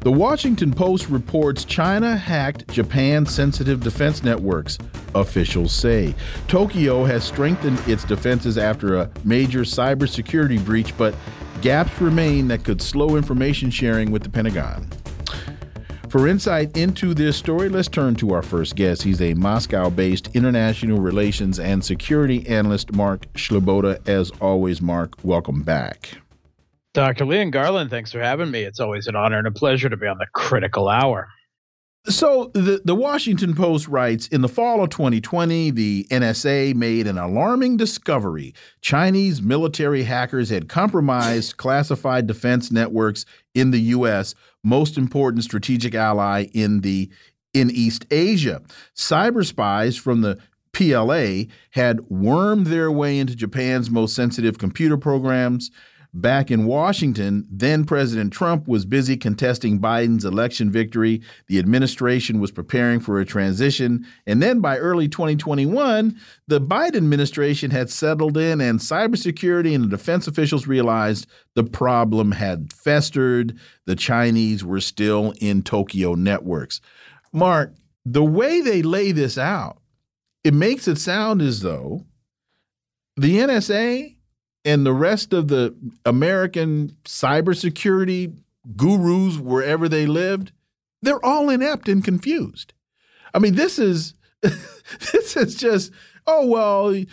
The Washington Post reports China hacked Japan's sensitive defense networks, officials say. Tokyo has strengthened its defenses after a major cybersecurity breach, but gaps remain that could slow information sharing with the Pentagon. For insight into this story, let's turn to our first guest. He's a Moscow based international relations and security analyst, Mark Sleboda. As always, Mark, welcome back. Dr. Leon Garland, thanks for having me. It's always an honor and a pleasure to be on the critical hour. So, the, the Washington Post writes In the fall of 2020, the NSA made an alarming discovery. Chinese military hackers had compromised classified defense networks in the U.S., most important strategic ally in, the, in East Asia. Cyber spies from the PLA had wormed their way into Japan's most sensitive computer programs. Back in Washington, then President Trump was busy contesting Biden's election victory. The administration was preparing for a transition. And then by early 2021, the Biden administration had settled in, and cybersecurity and defense officials realized the problem had festered. The Chinese were still in Tokyo networks. Mark, the way they lay this out, it makes it sound as though the NSA and the rest of the American cybersecurity gurus, wherever they lived, they're all inept and confused. I mean, this is this is just oh well,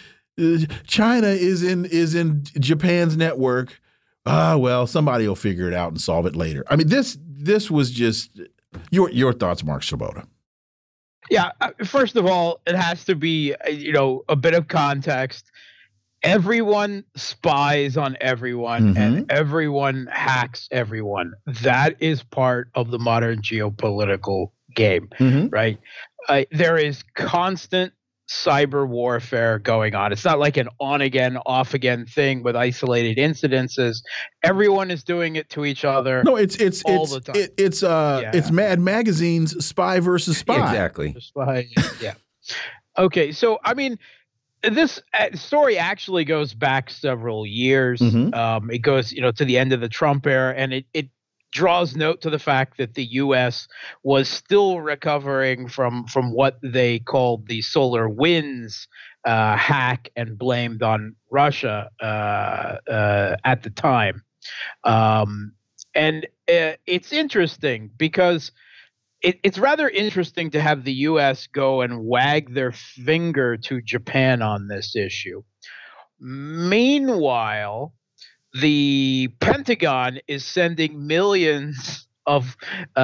China is in is in Japan's network. Ah, well, somebody will figure it out and solve it later. I mean, this this was just your your thoughts, Mark Sleboda. Yeah, uh, first of all, it has to be uh, you know a bit of context everyone spies on everyone mm-hmm. and everyone hacks everyone. That is part of the modern geopolitical game, mm-hmm. right? Uh, there is constant cyber warfare going on. It's not like an on again, off again thing with isolated incidences. Everyone is doing it to each other. No, it's it's it's it, it's uh yeah. it's Mad Magazine's spy versus spy. Exactly. Spy, yeah. Okay, so I mean, this uh, story actually goes back several years. Mm-hmm. Um, it goes, you know, to the end of the Trump era, and it it draws note to the fact that the U.S. was still recovering from from what they called the SolarWinds uh, hack and blamed on Russia uh, uh, at the time. Um, and uh, it's interesting because it, it's rather interesting to have the U.S. go and wag their finger to Japan on this issue. Meanwhile, the Pentagon is sending millions of uh,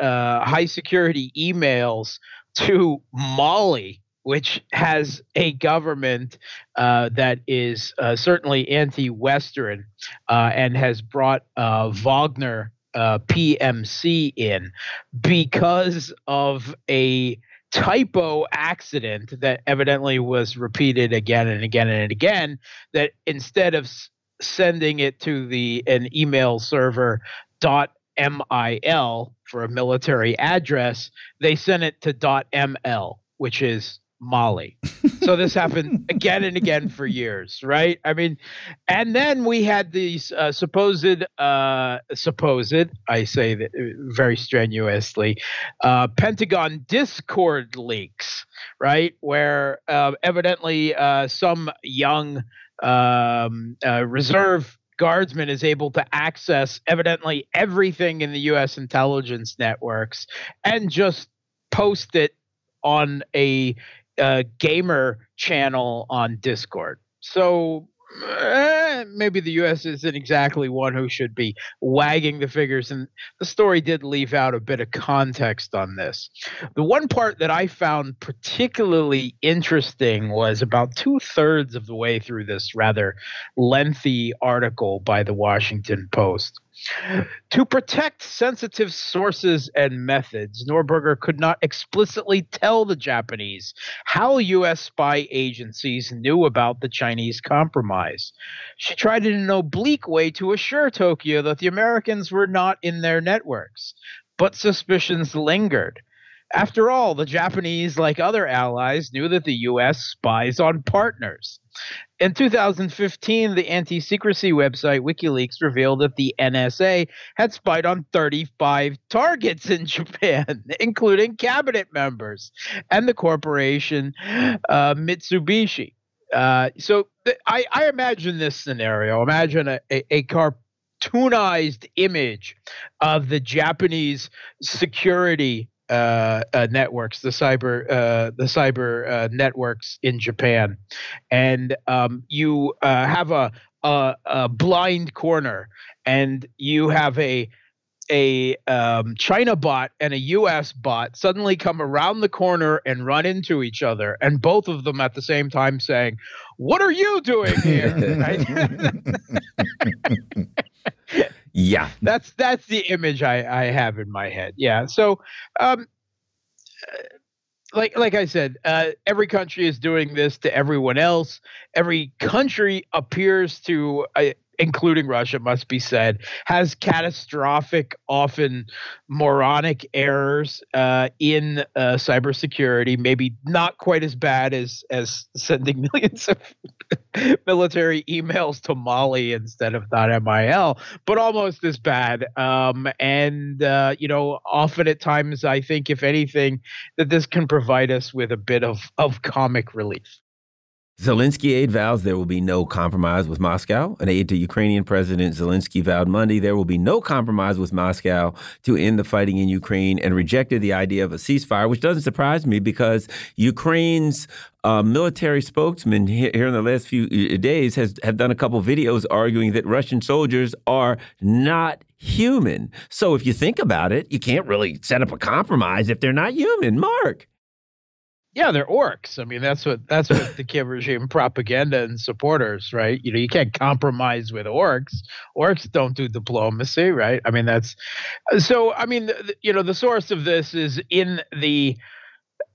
uh, high security emails to Mali, which has a government uh, that is uh, certainly anti Western uh, and has brought uh, Wagner uh, PMC in because of a typo accident that evidently was repeated again and again and again that instead of sending it to the an email server dot mil for a military address they sent it to dot ml which is Mali. so this happened again and again for years, right? I mean, and then we had these uh, supposed, uh, supposed, I say that uh, very strenuously, uh, Pentagon Discord leaks, right? Where uh, evidently uh, some young um, reserve guardsman is able to access evidently everything in the U.S. intelligence networks and just post it on a uh, gamer channel on Discord. So eh, maybe the U.S. isn't exactly one who should be wagging the figures. And the story did leave out a bit of context on this. The one part that I found particularly interesting was about two thirds of the way through this rather lengthy article by the Washington Post. To protect sensitive sources and methods, Neuberger could not explicitly tell the Japanese how U.S. spy agencies knew about the Chinese compromise. She tried in an oblique way to assure Tokyo that the Americans were not in their networks, but suspicions lingered. After all, the Japanese, like other allies, knew that the U.S. spies on partners. In 2015, the anti secrecy website WikiLeaks revealed that the NSA had spied on 35 targets in Japan, including cabinet members and the corporation uh, Mitsubishi. Uh, so th- I, I, imagine this scenario. Imagine a, a, a cartoonized image of the Japanese security uh, uh, networks, the cyber uh, the cyber uh, networks in Japan, and um, you uh, have a, a, a blind corner, and you have a a um, China bot and a U.S. bot suddenly come around the corner and run into each other, and both of them at the same time saying, "What are you doing here?" Yeah, that's that's the image I, I have in my head. Yeah, so um, like like I said, uh, every country is doing this to everyone else. Every country appears to uh, including Russia, must be said, has catastrophic, often moronic errors uh, in uh, cybersecurity. Maybe not quite as bad as as sending millions of military emails to Mali instead of .mil, but almost as bad. Um, and uh, you know, often at times, I think, if anything, that this can provide us with a bit of of comic relief. Zelensky aide vows there will be no compromise with Moscow. An aide to Ukrainian President Zelensky vowed Monday there will be no compromise with Moscow to end the fighting in Ukraine and rejected the idea of a ceasefire, which doesn't surprise me because Ukraine's uh, military spokesman here, here, in the last few uh, days has have done a couple videos arguing that Russian soldiers are not human. So if you think about it, you can't really set up a compromise if they're not human. Mark. Yeah, they're orcs. I mean, that's what that's what the Kiev regime propaganda and supporters, right? You know, you can't compromise with orcs. Orcs don't do diplomacy, right? I mean, that's so. I mean, you know, the source of this is in the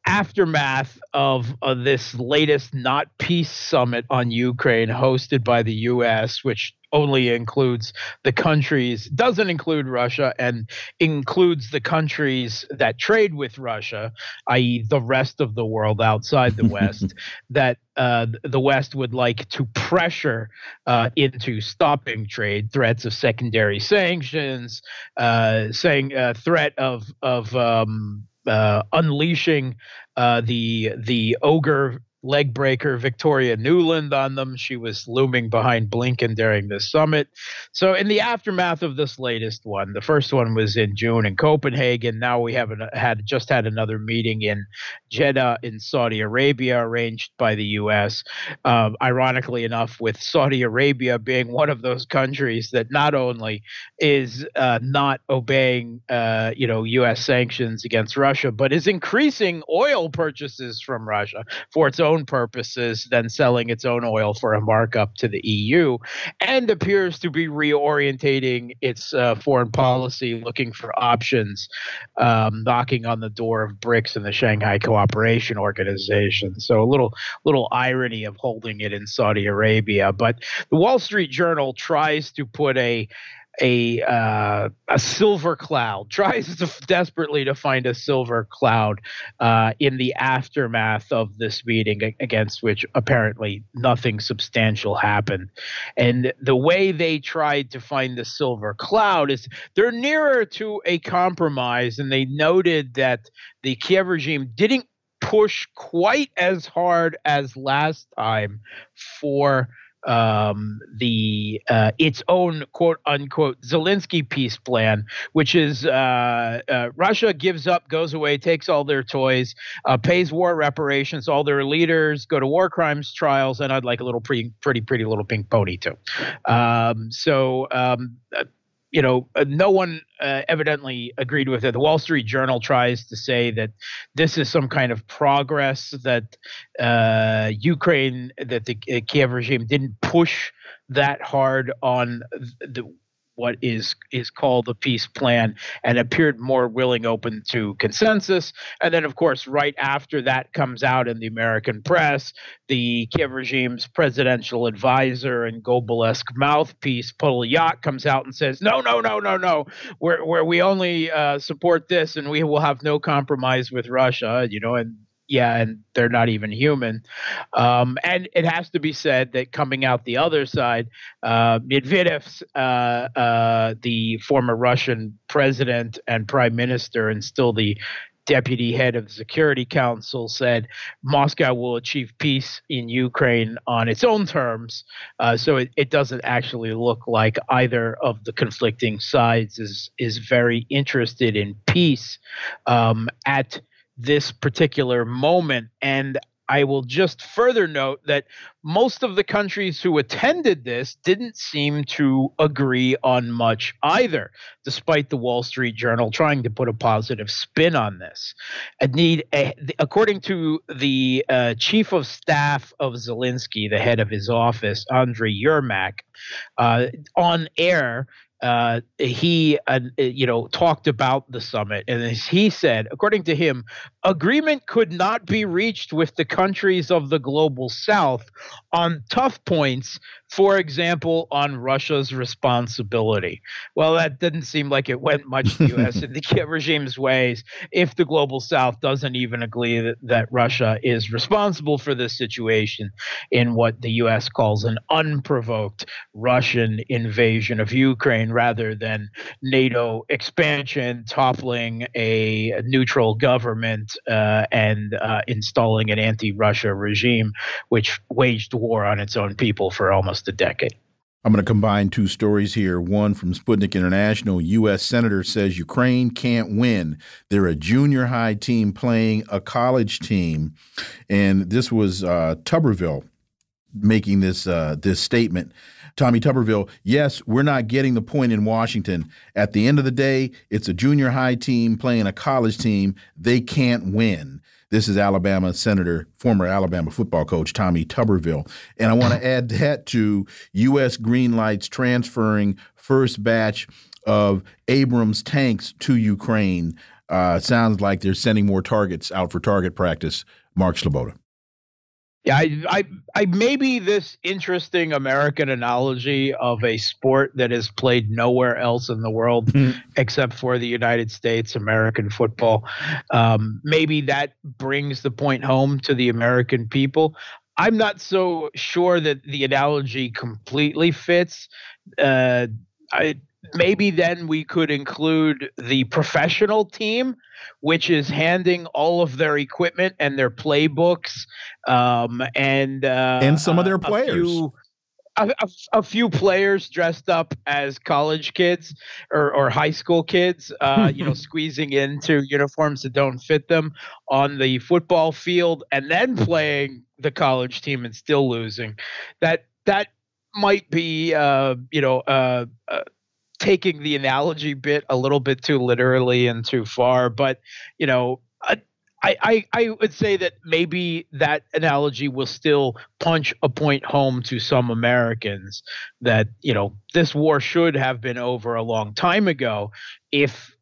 aftermath of uh, this latest not peace summit on Ukraine hosted by the U.S., which only includes the countries, doesn't include Russia, and includes the countries that trade with Russia, i.e., the rest of the world outside the West, that uh, the West would like to pressure uh, into stopping trade, threats of secondary sanctions, uh, saying uh, threat of of um, uh, unleashing uh, the the ogre leg breaker Victoria Nuland on them. She was looming behind Blinken during this summit. So, in the aftermath of this latest one, the first one was in June in Copenhagen. Now we have an, had just had another meeting in Jeddah in Saudi Arabia, arranged by the U.S. Um, ironically enough, with Saudi Arabia being one of those countries that not only is uh, not obeying, uh, you know, U.S. sanctions against Russia, but is increasing oil purchases from Russia for its own own purposes than selling its own oil for a markup to the EU, and appears to be reorientating its uh, foreign policy, looking for options, um, knocking on the door of BRICS and the Shanghai Cooperation Organization. So a little little irony of holding it in Saudi Arabia, but the Wall Street Journal tries to put a a uh, a silver cloud tries to desperately to find a silver cloud uh, in the aftermath of this meeting against which apparently nothing substantial happened. And the way they tried to find the silver cloud is they're nearer to a compromise and they noted that the Kiev regime didn't push quite as hard as last time for um, the uh, its own quote unquote Zelensky peace plan, which is uh, uh, Russia gives up, goes away, takes all their toys, uh, pays war reparations, all their leaders go to war crimes trials, and I'd like a little pretty, pretty, pretty little pink pony too. Um, so um, you know, uh, no one uh, evidently agreed with it. The Wall Street Journal tries to say that this is some kind of progress that uh, Ukraine, that the uh, Kiev regime didn't push that hard on the what is is called the peace plan and appeared more willing open to consensus. And then of course right after that comes out in the american press the kiev regime's presidential advisor and goebbels-esque mouthpiece Podolyak comes out and says no no no no no. Where we only uh, support this and we will have no compromise with russia you know and yeah, and they're not even human. Um, and it has to be said that coming out the other side, uh, Medvedev, uh, uh, the former Russian president and prime minister, and still the deputy head of the Security Council, said Moscow will achieve peace in Ukraine on its own terms. Uh, so it, it doesn't actually look like either of the conflicting sides is is very interested in peace um, at this particular moment. And I will just further note that most of the countries who attended this didn't seem to agree on much either, despite the Wall Street Journal trying to put a positive spin on this. Need, according to the uh, chief of staff of Zelensky, the head of his office, Andriy Yermak, uh, on air, uh, he uh, you know talked about the summit. And as he said according to him agreement could not be reached with the countries of the global south on tough points for example, on Russia's responsibility. Well, that didn't seem like it went much the U.S. and the Kiev regime's ways if the global South doesn't even agree that, that Russia is responsible for this situation in what the U.S. calls an unprovoked Russian invasion of Ukraine rather than NATO expansion, toppling a neutral government, uh, and uh, installing an anti Russia regime, which waged war on its own people for almost almost a decade. I'm going to combine two stories here. One from Sputnik International U.S. Senator says Ukraine can't win. They're a junior high team playing a college team. And this was uh, Tuberville making this, uh, this statement. Tommy Tuberville, yes, we're not getting the point in Washington. At the end of the day, it's a junior high team playing a college team. They can't win. This is Alabama Senator, former Alabama football coach Tommy Tuberville. And I want to add that to U.S. green lights transferring first batch of Abrams tanks to Ukraine. Uh, sounds like they're sending more targets out for target practice. Mark Sleboda. Yeah, I, I, I maybe this interesting American analogy of a sport that is played nowhere else in the world mm-hmm. except for the United States, American football. Um, maybe that brings the point home to the American people. I'm not so sure that the analogy completely fits. Uh, I, maybe then we could include the professional team, which is handing all of their equipment and their playbooks um, and uh, and some of their players. A few, a, a, a few, players dressed up as college kids or, or high school kids, uh, you know, squeezing into uniforms that don't fit them on the football field, and then playing the college team and still losing. That that might be, uh, you know, uh, uh taking the analogy bit a little bit too literally and too far, but you know, I, I, I would say that maybe that analogy will still punch a point home to some Americans that you know this war should have been over a long time ago if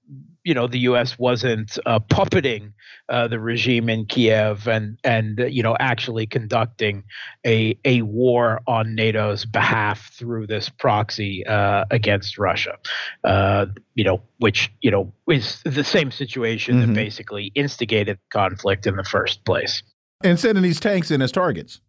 you know the U.S. wasn't uh, puppeting uh, the regime in Kiev and and uh, you know actually conducting a a war on NATO's behalf through this proxy uh, against Russia, uh, you know which you know is the same situation mm-hmm. that basically instigated the conflict in the first place. And sending these tanks in as targets.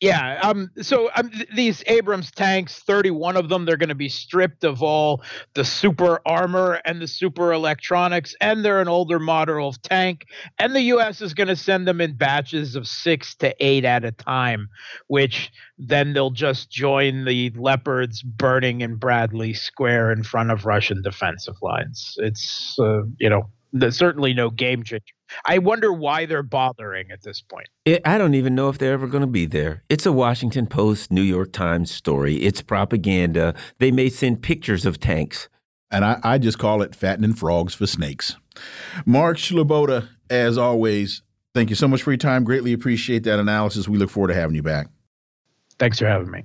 Yeah. Um. So um, th- these Abrams tanks, thirty-one of them, they're going to be stripped of all the super armor and the super electronics, and they're an older model of tank. And the U.S. is going to send them in batches of six to eight at a time, which then they'll just join the leopards burning in Bradley Square in front of Russian defensive lines. It's uh, you know there's certainly no game changer. I wonder why they're bothering at this point. It, I don't even know if they're ever going to be there. It's a Washington Post, New York Times story. It's propaganda. They may send pictures of tanks. And I, I just call it fattening frogs for snakes. Mark Sleboda, as always, thank you so much for your time. Greatly appreciate that analysis. We look forward to having you back. Thanks for having me.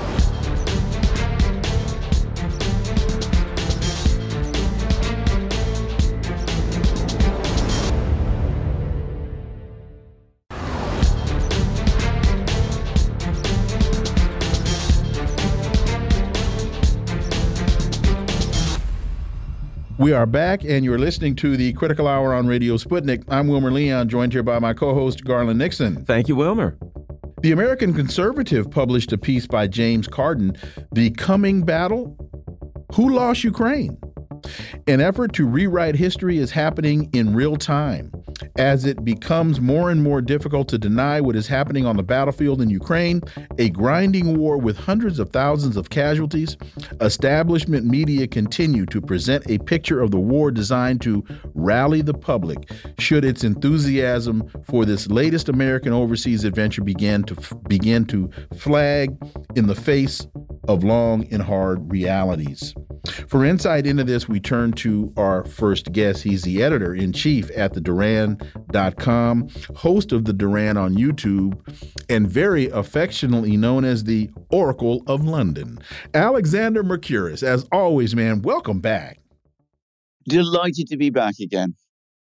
We are back, and you're listening to the Critical Hour on Radio Sputnik. I'm Wilmer Leon, joined here by my co host, Garland Nixon. Thank you, Wilmer. The American Conservative published a piece by James Carden, The Coming Battle Who Lost Ukraine? An effort to rewrite history is happening in real time as it becomes more and more difficult to deny what is happening on the battlefield in Ukraine, a grinding war with hundreds of thousands of casualties. Establishment media continue to present a picture of the war designed to rally the public should its enthusiasm for this latest American overseas adventure begin to begin to flag in the face of long and hard realities. For insight into this, we turn to our first guest. He's the editor in chief at the Duran.com, host of the Duran on YouTube, and very affectionately known as the Oracle of London. Alexander Mercouris, as always, man, welcome back. Delighted to be back again.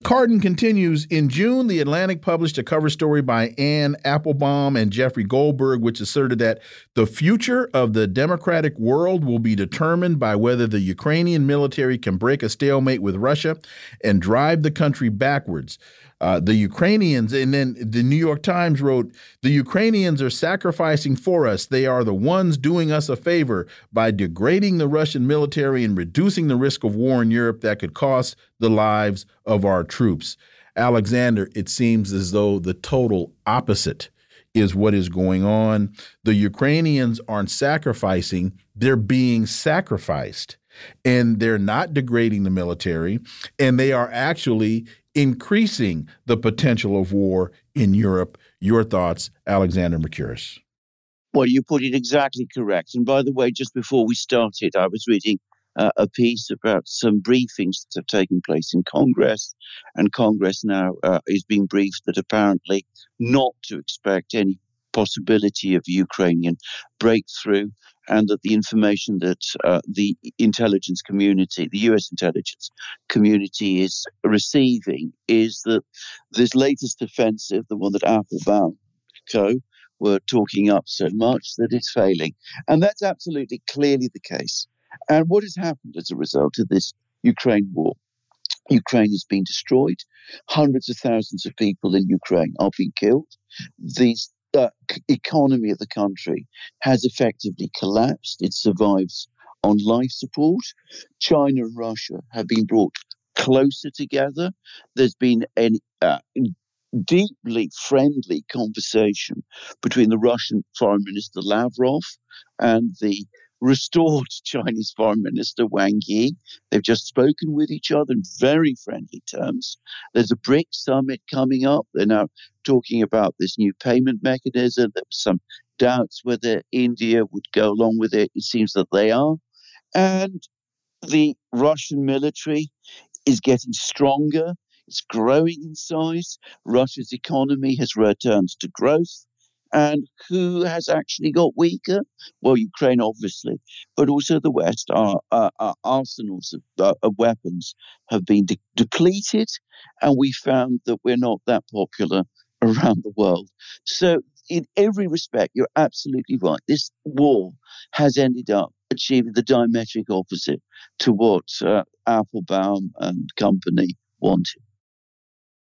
Carden continues. In June, The Atlantic published a cover story by Anne Applebaum and Jeffrey Goldberg, which asserted that the future of the democratic world will be determined by whether the Ukrainian military can break a stalemate with Russia and drive the country backwards. Uh, the Ukrainians, and then the New York Times wrote, the Ukrainians are sacrificing for us. They are the ones doing us a favor by degrading the Russian military and reducing the risk of war in Europe that could cost the lives of our troops. Alexander, it seems as though the total opposite is what is going on. The Ukrainians aren't sacrificing, they're being sacrificed. And they're not degrading the military, and they are actually increasing the potential of war in Europe. Your thoughts, Alexander Mercouris? Well, you put it exactly correct. And by the way, just before we started, I was reading uh, a piece about some briefings that have taken place in Congress. And Congress now uh, is being briefed that apparently not to expect any possibility of Ukrainian breakthrough, and that the information that uh, the intelligence community, the US intelligence community, is receiving is that this latest offensive, the one that Applebaum Co. were talking up so much, that it's failing. And that's absolutely clearly the case. And what has happened as a result of this Ukraine war? Ukraine has been destroyed. Hundreds of thousands of people in Ukraine are being killed. These the economy of the country has effectively collapsed. It survives on life support. China and Russia have been brought closer together. There's been a uh, deeply friendly conversation between the Russian Foreign Minister Lavrov and the restored Chinese Foreign Minister Wang Yi. They've just spoken with each other in very friendly terms. There's a BRICS summit coming up. They're now talking about this new payment mechanism. There was some doubts whether India would go along with it. It seems that they are. And the Russian military is getting stronger. It's growing in size. Russia's economy has returned to growth. And who has actually got weaker? Well, Ukraine, obviously, but also the West. Our, our, arsenals of, uh, of, weapons have been de- depleted, and we found that we're not that popular around the world. So, in every respect, you're absolutely right. This war has ended up achieving the diametric opposite to what uh, Applebaum and company wanted.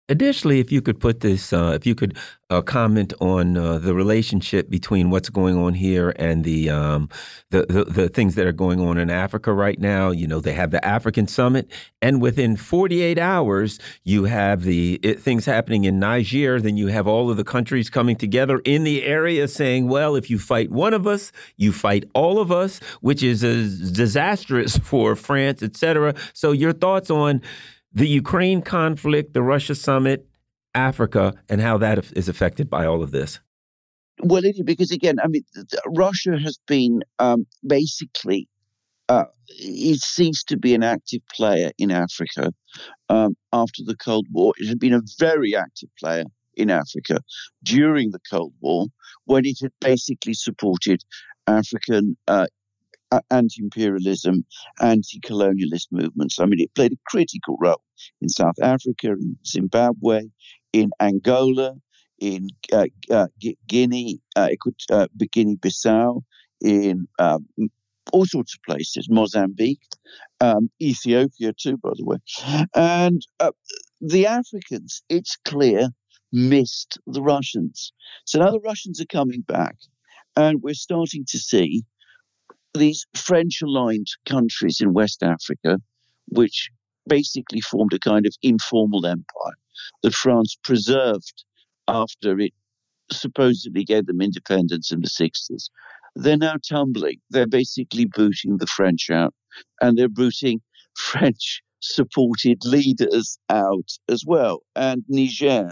Additionally, if you could put this, uh, if you could uh, comment on uh, the relationship between what's going on here and the, um, the, the the things that are going on in Africa right now. You know, they have the African Summit, and within 48 hours, you have the it, things happening in Niger. Then you have all of the countries coming together in the area saying, "Well, if you fight one of us, you fight all of us," which is disastrous for France, etc. So, your thoughts on the Ukraine conflict, the Russia summit, Africa, and how that is affected by all of this? Well, because again, I mean, Russia has been um, basically uh, it ceased to be an active player in Africa um, after the Cold War. It had been a very active player in Africa during the Cold War when it had basically supported African uh, anti imperialism, anti colonialist movements. I mean, it played a critical role in South Africa, in Zimbabwe, in Angola, in uh, uh, Guinea, uh, uh Guinea Bissau, in um, all sorts of places, Mozambique, um, Ethiopia too, by the way. And uh, the Africans, it's clear, missed the Russians. So now the Russians are coming back, and we're starting to see these French aligned countries in West Africa, which basically formed a kind of informal empire that France preserved after it supposedly gave them independence in the 60s. They're now tumbling. They're basically booting the French out, and they're booting French supported leaders out as well. And Niger,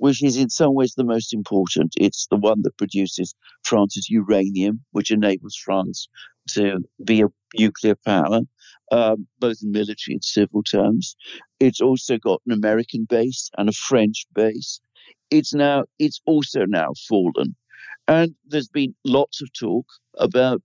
which is in some ways the most important, it's the one that produces France's uranium, which enables France to be a nuclear power, um, both in military and civil terms. It's also got an American base and a French base. It's now it's also now fallen, and there's been lots of talk about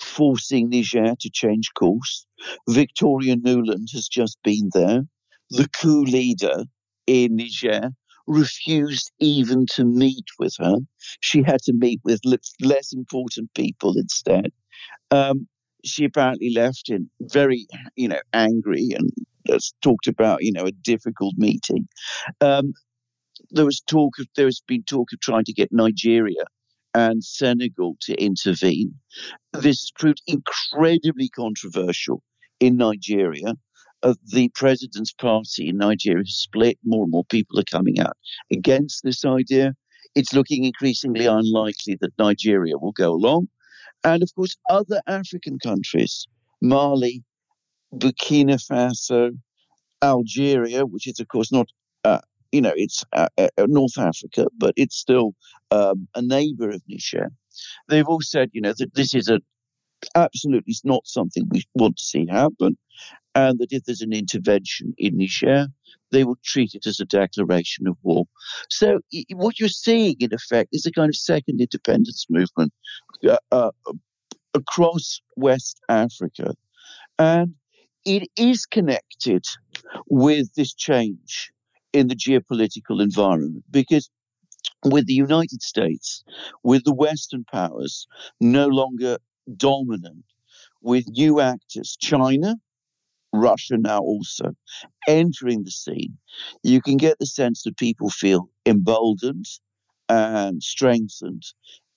forcing Niger to change course. Victoria Nuland has just been there. The coup leader in Niger refused even to meet with her. She had to meet with less important people instead. Um, she apparently left in very, you know, angry and has talked about, you know, a difficult meeting. Um, there was talk of there has been talk of trying to get Nigeria and Senegal to intervene. This proved incredibly controversial in Nigeria. Uh, the president's party in Nigeria has split. More and more people are coming out against this idea. It's looking increasingly unlikely that Nigeria will go along. And of course, other African countries, Mali, Burkina Faso, Algeria, which is, of course, not uh, you know, it's uh, uh, North Africa, but it's still um, a neighbor of Niger. They've all said, you know, that this is a absolutely not something we want to see happen, and that if there's an intervention in Niger, they will treat it as a declaration of war. So what you're seeing, in effect, is a kind of second independence movement uh, uh, across West Africa, and it is connected with this change in the geopolitical environment because with the United States, with the Western powers no longer dominant, with new actors, China, Russia now also entering the scene, you can get the sense that people feel emboldened and strengthened,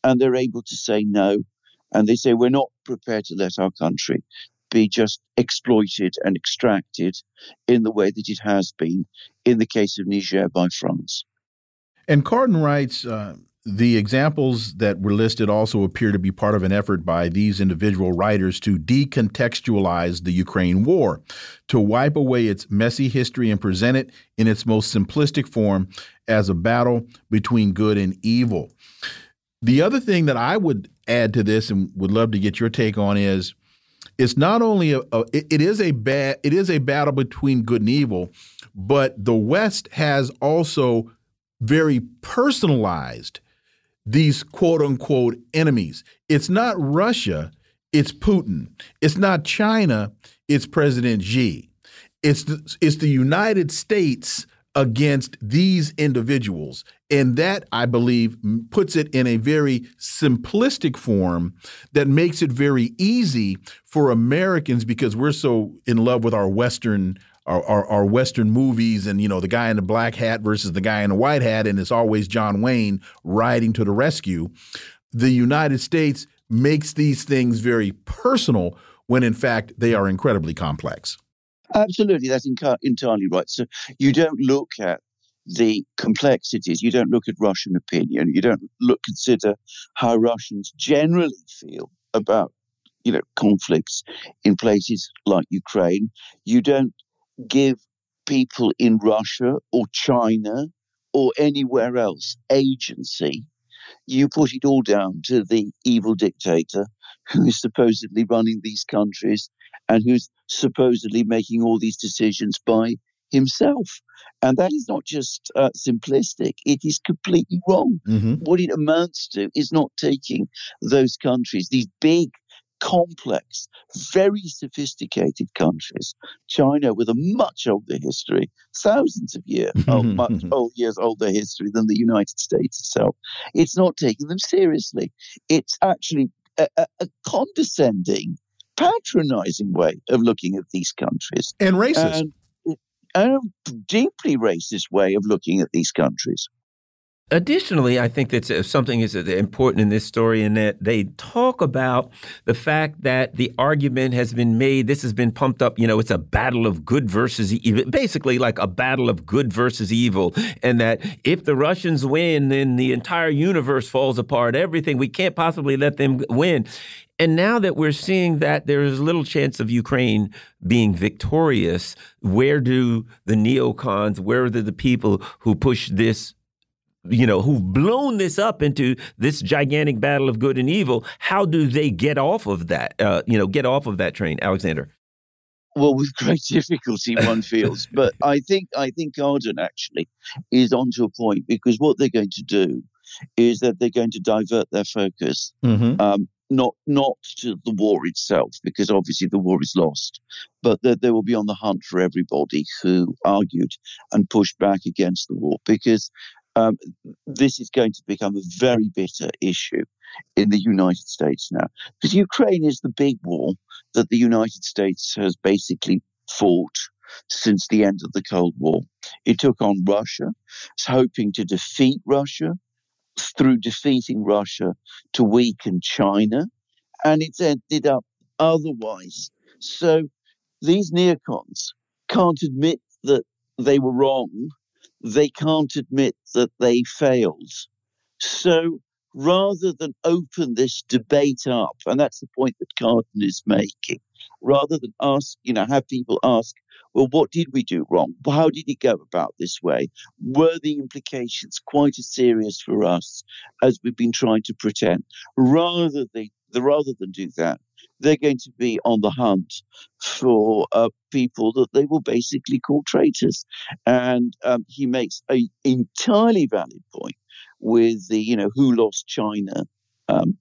and they're able to say no. And they say, We're not prepared to let our country be just exploited and extracted in the way that it has been in the case of Niger by France. And Carden writes uh, the examples that were listed also appear to be part of an effort by these individual writers to decontextualize the Ukraine war, to wipe away its messy history and present it in its most simplistic form as a battle between good and evil. The other thing that I would add to this and would love to get your take on is it's not only a, a it, it is a bad it is a battle between good and evil, but the West has also very personalized these quote unquote enemies. It's not Russia, it's Putin. It's not China, it's President Xi. It's the, it's the United States against these individuals. And that, I believe, puts it in a very simplistic form that makes it very easy for Americans because we're so in love with our Western. Our, our, our, Western movies, and you know, the guy in the black hat versus the guy in the white hat, and it's always John Wayne riding to the rescue. The United States makes these things very personal when in fact they are incredibly complex. Absolutely, that's entirely right. So you don't look at the complexities. You don't look at Russian opinion. You don't look consider how Russians generally feel about you know conflicts in places like Ukraine. You don't give people in Russia or China or anywhere else agency. You put it all down to the evil dictator who is supposedly running these countries and who's supposedly making all these decisions by himself. And that is not just uh, simplistic, it is completely wrong. Mm-hmm. What it amounts to is not taking those countries, these big, complex, very sophisticated countries, China with a much older history, thousands of years, oh, much old years older history than the United States itself. It's not taking them seriously. It's actually a, a, a condescending, patronizing way of looking at these countries. And racist. And, a deeply racist way of looking at these countries. Additionally, I think that uh, something is uh, important in this story in that they talk about the fact that the argument has been made. This has been pumped up. You know, it's a battle of good versus evil, basically like a battle of good versus evil. And that if the Russians win, then the entire universe falls apart. Everything we can't possibly let them win. And now that we're seeing that there is little chance of Ukraine being victorious, where do the neocons, where are the people who push this you know, who've blown this up into this gigantic battle of good and evil, how do they get off of that? Uh, you know, get off of that train, Alexander. Well, with great difficulty, one feels. but I think I think Carden actually is onto a point because what they're going to do is that they're going to divert their focus, mm -hmm. um, not not to the war itself, because obviously the war is lost, but that they will be on the hunt for everybody who argued and pushed back against the war, because um, this is going to become a very bitter issue in the United States now. Because Ukraine is the big war that the United States has basically fought since the end of the Cold War. It took on Russia, it's hoping to defeat Russia, through defeating Russia to weaken China, and it's ended up otherwise. So these neocons can't admit that they were wrong they can't admit that they failed. So rather than open this debate up, and that's the point that Carden is making, rather than ask, you know, have people ask, well, what did we do wrong? How did it go about this way? Were the implications quite as serious for us as we've been trying to pretend? Rather than, rather than do that, they're going to be on the hunt for uh, people that they will basically call traitors. And um, he makes a entirely valid point with the, you know, who lost China um,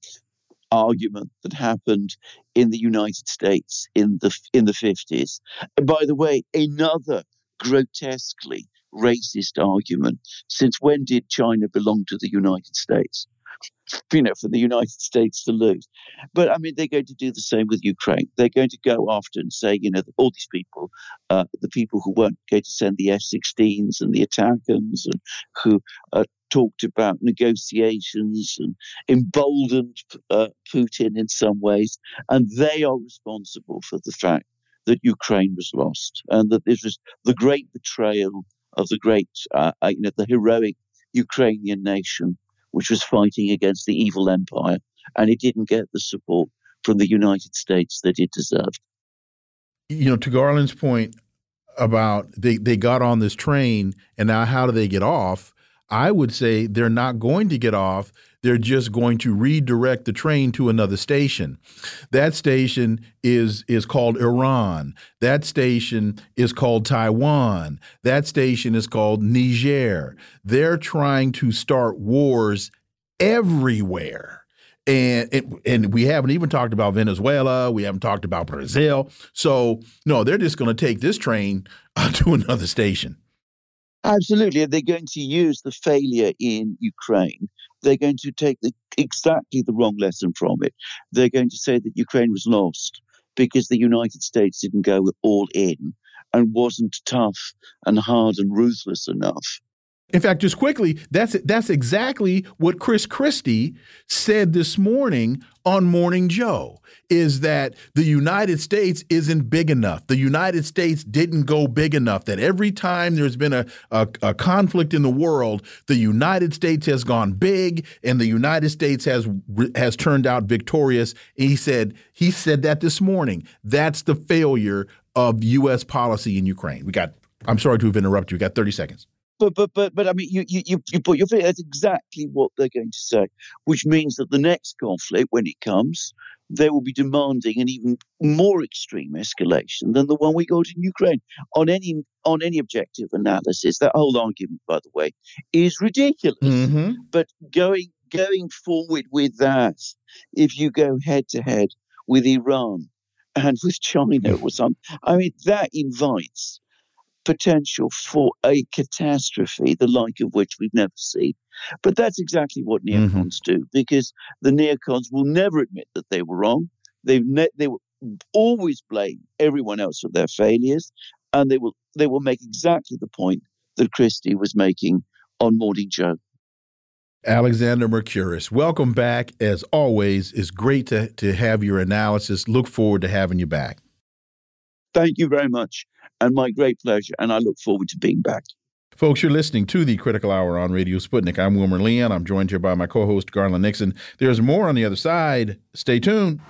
argument that happened in the United States in the in the 50s. And by the way, another grotesquely racist argument. Since when did China belong to the United States? you know, for the United States to lose. But I mean, they're going to do the same with Ukraine. They're going to go after and say, you know, all these people, uh, the people who weren't going to send the F-16s and the ATACMS and who uh, talked about negotiations and emboldened uh, Putin in some ways, and they are responsible for the fact that Ukraine was lost and that this was the great betrayal of the great, uh, uh, you know, the heroic Ukrainian nation which was fighting against the evil empire, and it didn't get the support from the United States that it deserved. You know, to Garland's point about they, they got on this train, and now how do they get off? I would say they're not going to get off. They're just going to redirect the train to another station. That station is is called Iran. That station is called Taiwan. That station is called Niger. They're trying to start wars everywhere. And, and we haven't even talked about Venezuela. We haven't talked about Brazil. So no, they're just going to take this train uh, to another station. Absolutely. They're going to use the failure in Ukraine. They're going to take the, exactly the wrong lesson from it. They're going to say that Ukraine was lost because the United States didn't go all in and wasn't tough and hard and ruthless enough. In fact, just quickly, that's that's exactly what Chris Christie said this morning on Morning Joe is that the United States isn't big enough. The United States didn't go big enough. That every time there's been a, a, a conflict in the world, the United States has gone big and the United States has has turned out victorious. And he said he said that this morning. That's the failure of U.S. policy in Ukraine. We got. I'm sorry to have interrupted you. We got 30 seconds but but but but I mean, you you you put your finger. That's exactly what they're going to say, which means that the next conflict, when it comes, they will be demanding an even more extreme escalation than the one we got in Ukraine. On any on any objective analysis, that whole argument, by the way, is ridiculous. Mm -hmm. But going going forward with that, if you go head to head with Iran and with China or something, I mean that invites potential for a catastrophe, the like of which we've never seen. But that's exactly what neocons mm-hmm. do, because the neocons will never admit that they were wrong. They ne- they will always blame everyone else for their failures, and they will they will make exactly the point that Christie was making on Morning Joe. Alexander Mercouris, welcome back. As always, it's great to, to have your analysis. Look forward to having you back. Thank you very much, and my great pleasure. And I look forward to being back. Folks, you're listening to the Critical Hour on Radio Sputnik. I'm Wilmer Leon. I'm joined here by my co host, Garland Nixon. There's more on the other side. Stay tuned.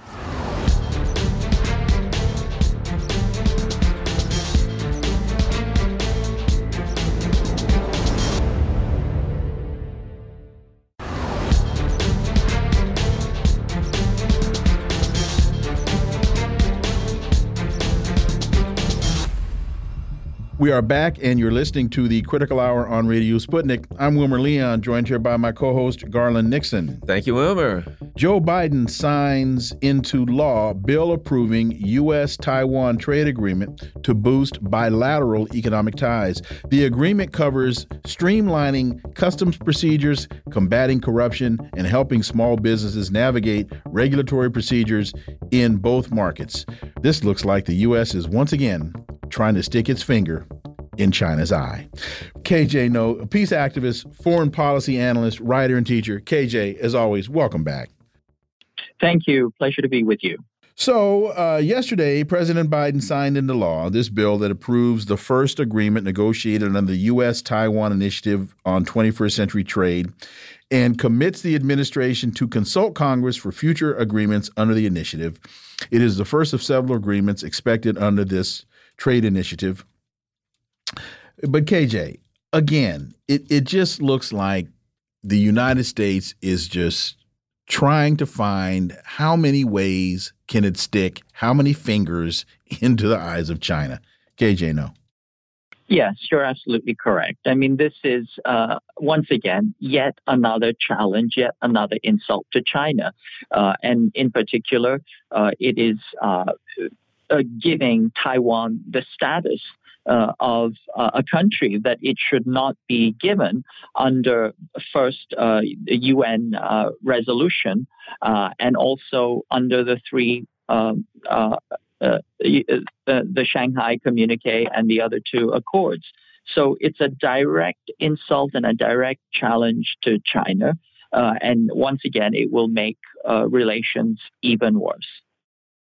We are back, and you're listening to the Critical Hour on Radio Sputnik. I'm Wilmer Leon, joined here by my co host, Garland Nixon. Thank you, Wilmer. Joe Biden signs into law bill approving U.S. Taiwan trade agreement to boost bilateral economic ties. The agreement covers streamlining customs procedures, combating corruption, and helping small businesses navigate regulatory procedures in both markets. This looks like the U.S. is once again trying to stick its finger in China's eye. KJ Noh, peace activist, foreign policy analyst, writer, and teacher. KJ, as always, welcome back. Thank you. Pleasure to be with you. So, uh, yesterday, President Biden signed into law this bill that approves the first agreement negotiated under the U.S. Taiwan Initiative on 21st Century Trade and commits the administration to consult Congress for future agreements under the initiative. It is the first of several agreements expected under this trade initiative. But KJ, again, it, it just looks like the United States is just trying to find how many ways can it stick, how many fingers into the eyes of China. KJ, Noh. Yes, you're absolutely correct. I mean, this is, uh, once again, yet another challenge, yet another insult to China. Uh, and in particular, uh, it is uh, uh, giving Taiwan the status uh, of uh, a country that it should not be given under first uh, UN uh, resolution uh, and also under the three um, the Shanghai Communique and the other two accords. So it's a direct insult and a direct challenge to China. and once again, it will make relations even worse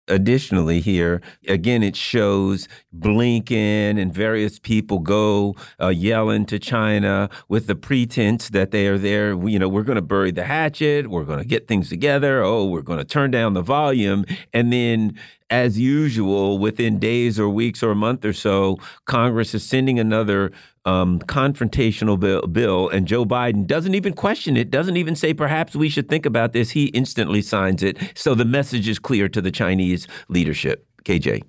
additionally here again it shows blinken and various people go uh, yelling to china with the pretense that they are there you know we're going to bury the hatchet we're going to get things together oh we're going to turn down the volume and then as usual, within days or weeks or a month or so, Congress is sending another um, confrontational bill, bill, and Joe Biden doesn't even question it, doesn't even say perhaps we should think about this. He instantly signs it. So the message is clear to the Chinese leadership. KJ.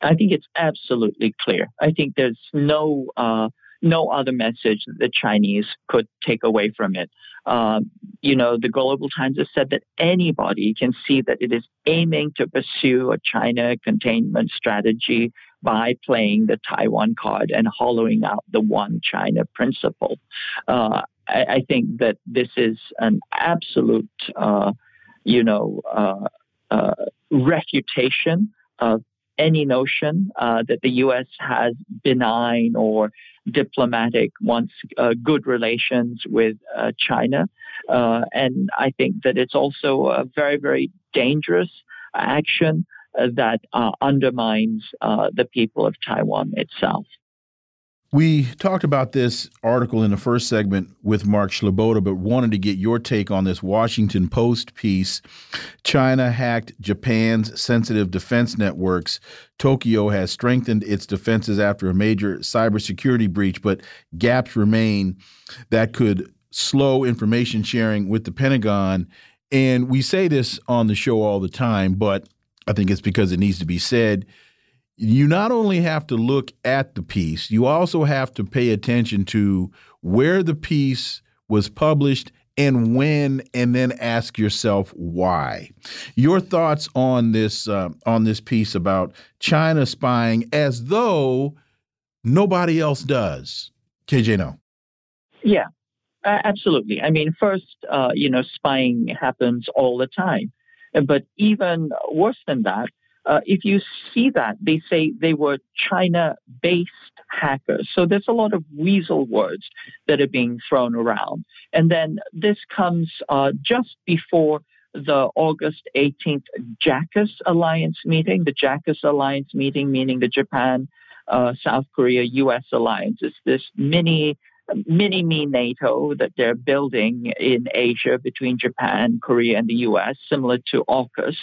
I think it's absolutely clear. I think there's no uh, no other message the Chinese could take away from it. Uh, you know, the Global Times has said that anybody can see that it is aiming to pursue a China containment strategy by playing the Taiwan card and hollowing out the one China principle. Uh, I, I, think that this is an absolute, uh, you know, uh, uh, refutation of any notion uh, that the U.S. has benign or diplomatic, wants uh, good relations with uh, China. Uh, and I think that it's also a very, very dangerous action uh, that uh, undermines the people of Taiwan itself. We talked about this article in the first segment with Mark Sleboda, but wanted to get your take on this Washington Post piece. China hacked Japan's sensitive defense networks. Tokyo has strengthened its defenses after a major cybersecurity breach, but gaps remain that could slow information sharing with the Pentagon And we say this on the show all the time, but I think it's because it needs to be said. You not only have to look at the piece, you also have to pay attention to where the piece was published and when, and then ask yourself why. Your thoughts on this uh, on this piece about China spying as though nobody else does. KJ, Noh. Yeah, absolutely. I mean, first, uh, you know, spying happens all the time, but even worse than that, uh, if you see that, they say they were China based hackers. So there's a lot of weasel words that are being thrown around. And then this comes uh, just before the August 18th JAKUS Alliance meeting. The JAKUS Alliance meeting, meaning the Japan, uh, South Korea, U.S. alliance, is this mini mini me NATO that they're building in Asia between Japan, Korea, and the US, similar to AUKUS.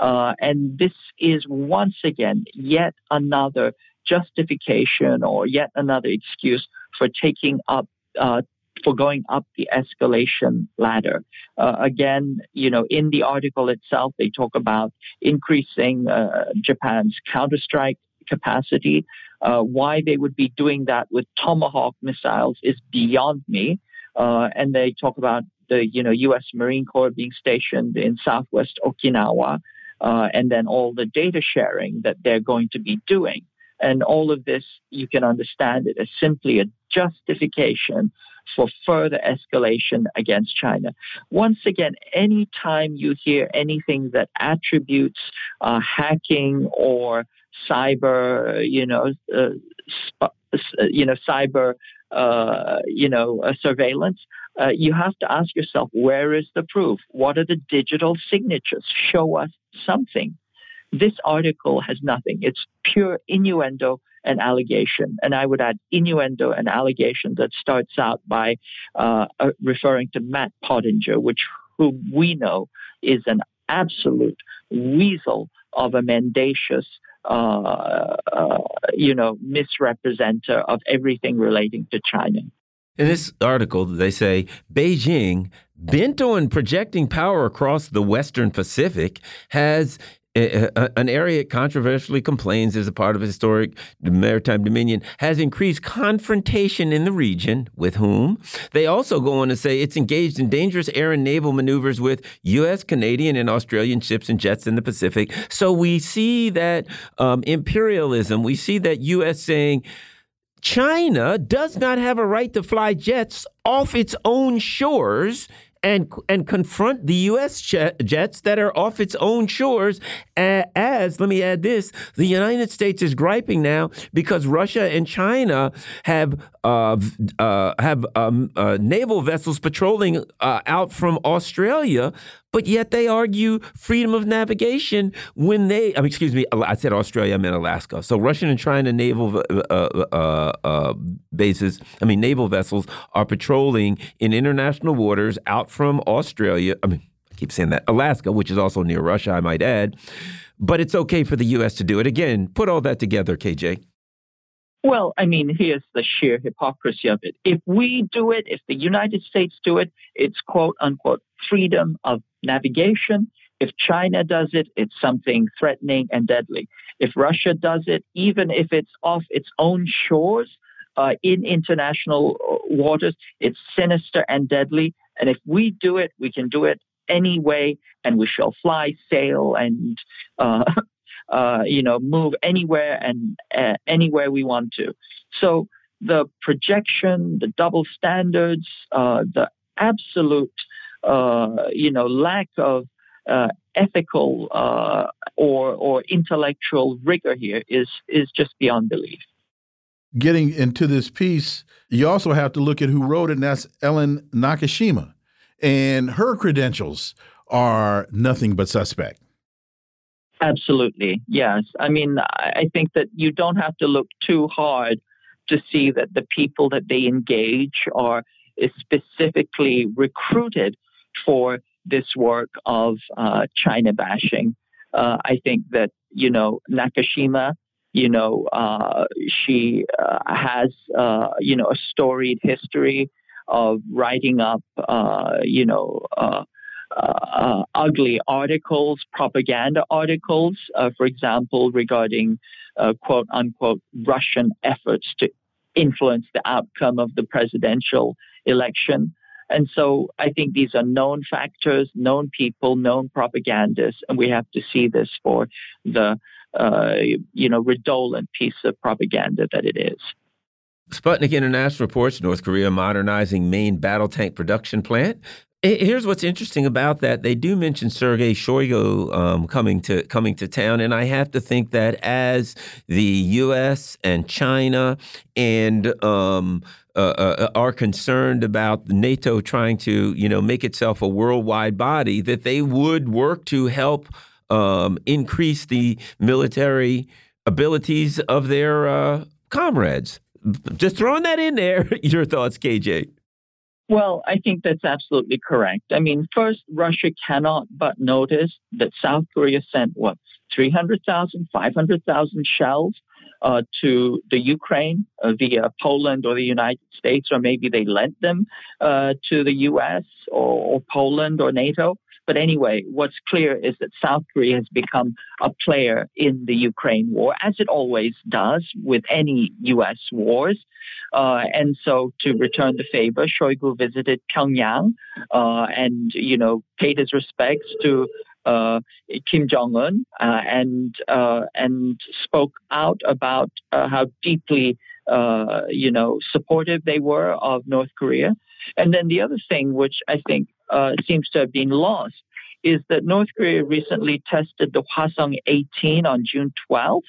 Uh, and this is once again yet another justification or yet another excuse for taking up. Uh, for going up the escalation ladder. Uh, again, you know, in the article itself, they talk about increasing uh, Japan's counterstrike capacity. Uh, why they would be doing that with Tomahawk missiles is beyond me. Uh, and they talk about the you know U.S. Marine Corps being stationed in Southwest Okinawa, uh, and then all the data sharing that they're going to be doing. And all of this, you can understand it as simply a justification for further escalation against China. Once again, anytime you hear anything that attributes uh, hacking or cyber, you know, uh, sp- you know, cyber, uh, you know, uh, surveillance, uh, you have to ask yourself, where is the proof? What are the digital signatures? Show us something. This article has nothing. It's pure innuendo and allegation. And I would add innuendo and allegation that starts out by uh, uh, referring to Matt Pottinger, which who we know is an absolute weasel of a mendacious uh, uh, Uh, uh, you know, misrepresenter of everything relating to China. In this article, they say Beijing, bent on projecting power across the Western Pacific, has an area it controversially complains is a part of historic maritime dominion has increased confrontation in the region with whom they also go on to say it's engaged in dangerous air and naval maneuvers with U.S., Canadian, and Australian ships and jets in the Pacific. So we see that um, imperialism. We see that U.S. saying. China does not have a right to fly jets off its own shores and and confront the U.S. jets that are off its own shores. As let me add this: the United States is griping now because Russia and China have uh, uh, have um, uh, naval vessels patrolling uh, out from Australia but yet they argue freedom of navigation when they, I mean, excuse me, I said Australia, I meant Alaska. So Russian and China naval uh, uh, uh, bases, I mean, naval vessels are patrolling in international waters out from Australia. I mean, I keep saying that, Alaska, which is also near Russia, I might add. But it's okay for the U.S. to do it. Again, put all that together, KJ. Well, I mean, here's the sheer hypocrisy of it. If we do it, if the United States do it, it's quote unquote freedom of navigation. If China does it, it's something threatening and deadly. If Russia does it, even if it's off its own shores uh, in international uh, waters, it's sinister and deadly. And if we do it, we can do it anyway, and we shall fly, sail, and uh, uh, you know, move anywhere and uh, anywhere we want to. So the projection, the double standards, uh, the absolute, you know, lack of uh, ethical uh, or or intellectual rigor here is is just beyond belief. Getting into this piece, you also have to look at who wrote it, and that's Ellen Nakashima, and her credentials are nothing but suspect. Absolutely, yes. I mean, I think that you don't have to look too hard to see that the people that they engage are specifically recruited for this work of uh, China bashing. Uh, I think that, you know, Nakashima, you know, uh, she uh, has, uh, you know, a storied history of writing up, uh, you know, ugly articles, propaganda articles, for example, regarding quote unquote Russian efforts to influence the outcome of the presidential election. And so I think these are known factors, known people, known propagandists, and we have to see this for the uh, you know redolent piece of propaganda that it is. Sputnik International reports North Korea modernizing main battle tank production plant. Here's what's interesting about that. They do mention Sergei Shoigu um, coming to coming to town, and I have to think that as the U.S. and China and um, uh, uh, are concerned about NATO trying to, you know, make itself a worldwide body, that they would work to help um, increase the military abilities of their uh, comrades. Just throwing that in there. Your thoughts, KJ? Well, I think that's absolutely correct. I mean, first, Russia cannot but notice that South Korea sent what 300,000, 500,000 shells uh, to the Ukraine uh, via Poland or the United States, or maybe they lent them uh, to the U.S. Or, or Poland or NATO. But anyway, what's clear is that South Korea has become a player in the Ukraine war, as it always does with any U.S. wars. Uh, and so, to return the favor, Shoigu visited Pyongyang uh, and, you know, paid his respects to Kim Jong Un uh, and uh, and spoke out about uh, how deeply you know supportive they were of North Korea. And then the other thing, which I think uh, seems to have been lost is that North Korea recently tested the Hwasong 18 on June 12th,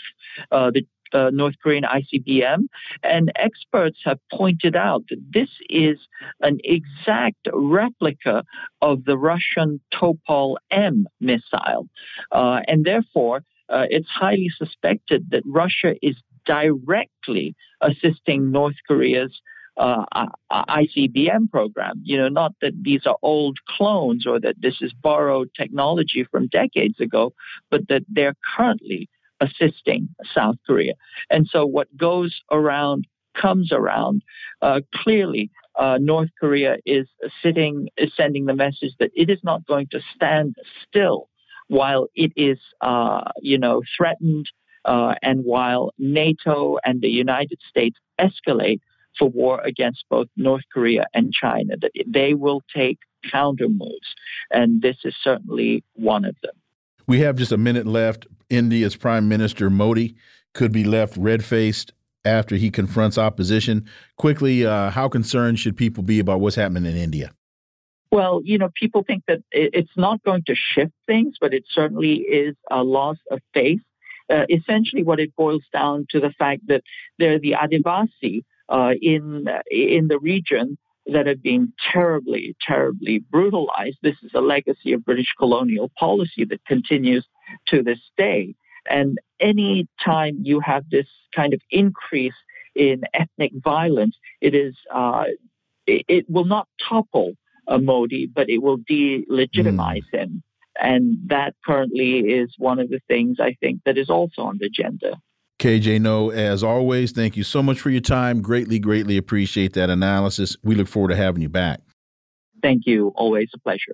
uh, the uh, North Korean ICBM, and experts have pointed out that this is an exact replica of the Russian Topol M missile, uh, and therefore uh, it's highly suspected that Russia is directly assisting North Korea's uh, ICBM program. You know, not that these are old clones or that this is borrowed technology from decades ago, but that they're currently assisting South Korea. And so what goes around comes around. Uh, clearly, uh, North Korea is sitting, is sending the message that it is not going to stand still while it is, uh, you know, threatened, uh, and while NATO and the United States escalate for war against both North Korea and China, that they will take counter moves. And this is certainly one of them. We have just a minute left. India's Prime Minister Modi could be left red faced after he confronts opposition. Quickly, uh, how concerned should people be about what's happening in India? Well, you know, people think that it's not going to shift things, but it certainly is a loss of faith. Uh, essentially, what it boils down to the fact that they're the Adivasi uh, in in the region that have been terribly, terribly brutalized. This is a legacy of British colonial policy that continues to this day. And any time you have this kind of increase in ethnic violence, it is uh, it, it, will not topple a Modi, but it will delegitimize mm. him. And that currently is one of the things I think that is also on the agenda. KJ Noh, as always, thank you so much for your time. Greatly, greatly appreciate that analysis. We look forward to having you back. Thank you. Always a pleasure.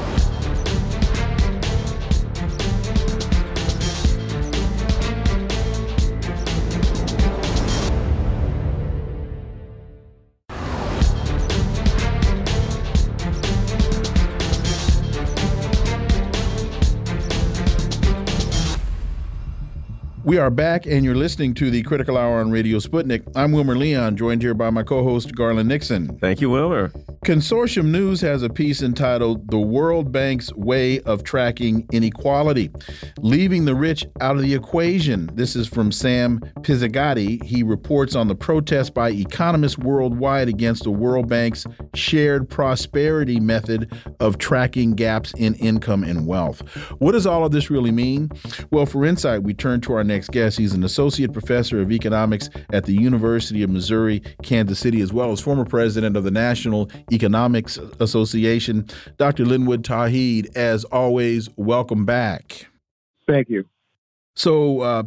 We are back, and you're listening to the Critical Hour on Radio Sputnik. I'm Wilmer Leon, joined here by my co host, Garland Nixon. Thank you, Wilmer. Consortium News has a piece entitled The World Bank's Way of Tracking Inequality, Leaving the Rich Out of the Equation. This is from Sam Pizzigati. He reports on the protest by economists worldwide against the World Bank's shared prosperity method of tracking gaps in income and wealth. What does all of this really mean? Well, for insight, we turn to our next guest. He's an associate professor of economics at the University of Missouri, Kansas City, as well as former president of the National Economics Association. Dr. Linwood Tauheed, as always, welcome back. Thank you. So, uh,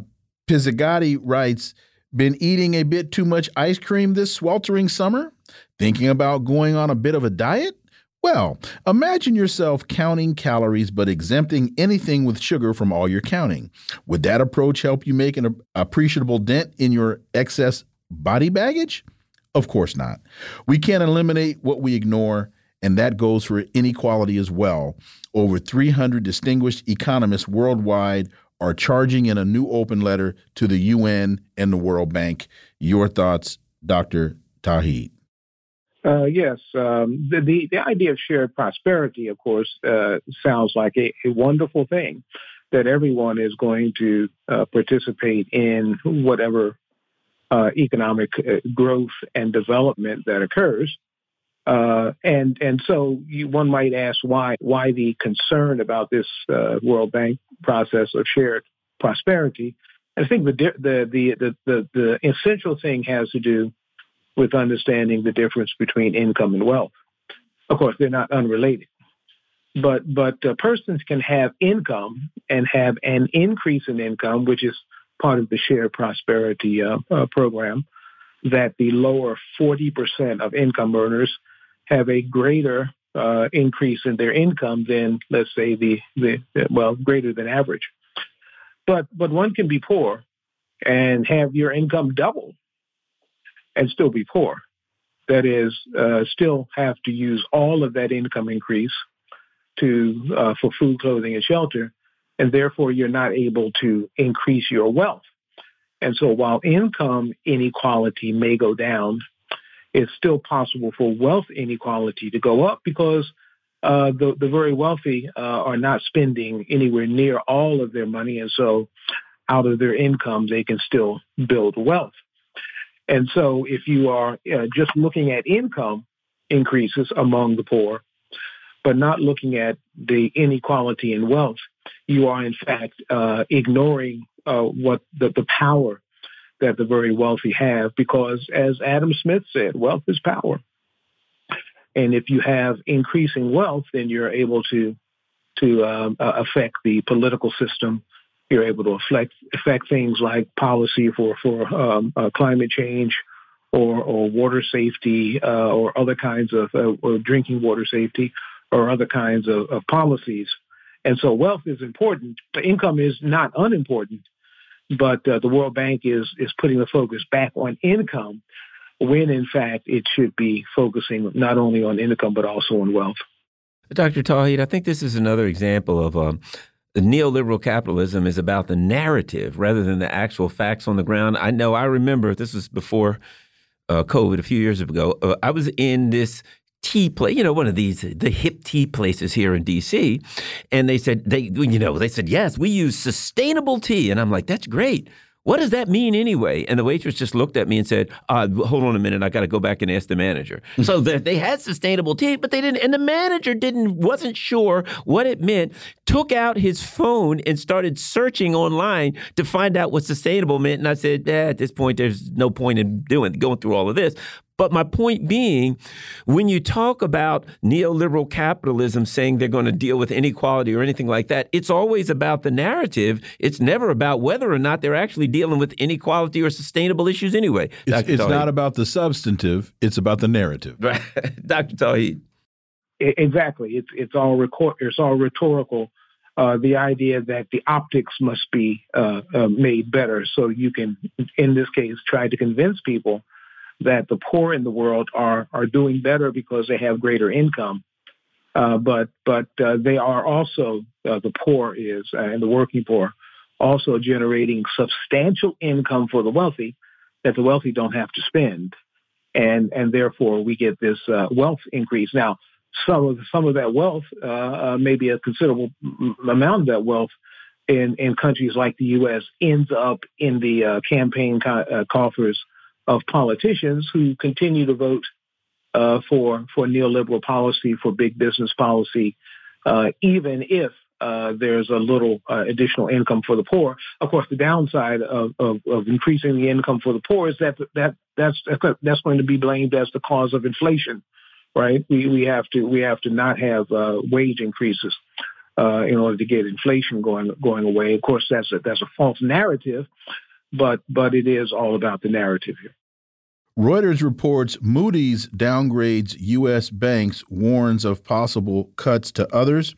Pizzigati writes, been eating a bit too much ice cream this sweltering summer? Thinking about going on a bit of a diet? Well, imagine yourself counting calories but exempting anything with sugar from all your counting. Would that approach help you make an appreciable dent in your excess body baggage? Of course not. We can't eliminate what we ignore, and that goes for inequality as well. Over 300 distinguished economists worldwide are charging in a new open letter to the UN and the World Bank. Your thoughts, Dr. Tauheed? Uh, yes, um, the, the, the idea of shared prosperity, of course, uh, sounds like a, a, wonderful thing that everyone is going to uh, participate in whatever uh, economic uh, growth and development that occurs. Uh, and and so you, one might ask why why the concern about this World Bank process of shared prosperity. I think the the the the, the, the essential thing has to do with understanding the difference between income and wealth. Of course, they're not unrelated, but but uh, persons can have income and have an increase in income, which is part of the shared prosperity uh, uh, program. That the lower 40% of income earners have a greater uh, increase in their income than, let's say, the, the well, greater than average. But but one can be poor and have your income double and still be poor. That is, uh, still have to use all of that income increase to uh, for food, clothing, and shelter, and therefore you're not able to increase your wealth. And so, while income inequality may go down, it's still possible for wealth inequality to go up because uh, the, the very wealthy uh, are not spending anywhere near all of their money, and so out of their income they can still build wealth. And so, if you are uh, just looking at income increases among the poor, but not looking at the inequality in wealth, you are in fact uh, ignoring uh, what the, the power that the very wealthy have. Because, as Adam Smith said, wealth is power. And if you have increasing wealth, then you're able to to um, affect the political system you're able to affect affect things like policy for for um, uh, climate change, or or water safety, uh, or other kinds of uh, drinking water safety, or other kinds of, of policies. And so, wealth is important. But income is not unimportant, but uh, the World Bank is is putting the focus back on income, when in fact it should be focusing not only on income but also on wealth. Dr. Tauheed, I think this is another example of um, neoliberal capitalism is about the narrative rather than the actual facts on the ground. I know I remember this was before uh, COVID a few years ago. Uh, I was in this tea place, you know, one of these the hip tea places here in D.C. And they said they, you know, they said yes, we use sustainable tea, and I'm like, that's great. What does that mean anyway? And the waitress just looked at me and said, uh, "Hold on a minute, I got to go back and ask the manager." so they had sustainable tea, but they didn't, and the manager didn't wasn't sure what it meant. Took out his phone and started searching online to find out what sustainable meant. And I said, eh, "At this point, there's no point in doing going through all of this." But my point being, when you talk about neoliberal capitalism saying they're going to deal with inequality or anything like that, it's always about the narrative. It's never about whether or not they're actually dealing with inequality or sustainable issues anyway. It's, it's not about the substantive, it's about the narrative. Right. Dr. Tauheed. Exactly. It's, it's, all, record, it's all rhetorical. Uh, the idea that the optics must be uh, uh, made better so you can, in this case, try to convince people that the poor in the world are are doing better because they have greater income. Uh, but but uh, they are also uh, the poor is uh, and the working poor also generating substantial income for the wealthy that the wealthy don't have to spend, and and therefore we get this uh, wealth increase. Now some of some of that wealth, uh, maybe a considerable amount of that wealth. In, in countries like the U.S., ends up in the campaign co- coffers of politicians who continue to vote uh, for for neoliberal policy, for big business policy, uh, even if uh, there's a little uh, additional income for the poor. Of course, the downside of, of, of, increasing the income for the poor is that that that's that's going to be blamed as the cause of inflation, right? We we have to we have to not have uh, wage increases. Uh, in order to get inflation going going away, of course, that's a, that's a false narrative but but it is all about the narrative here. Reuters reports Moody's downgrades U.S. banks, warns of possible cuts to others.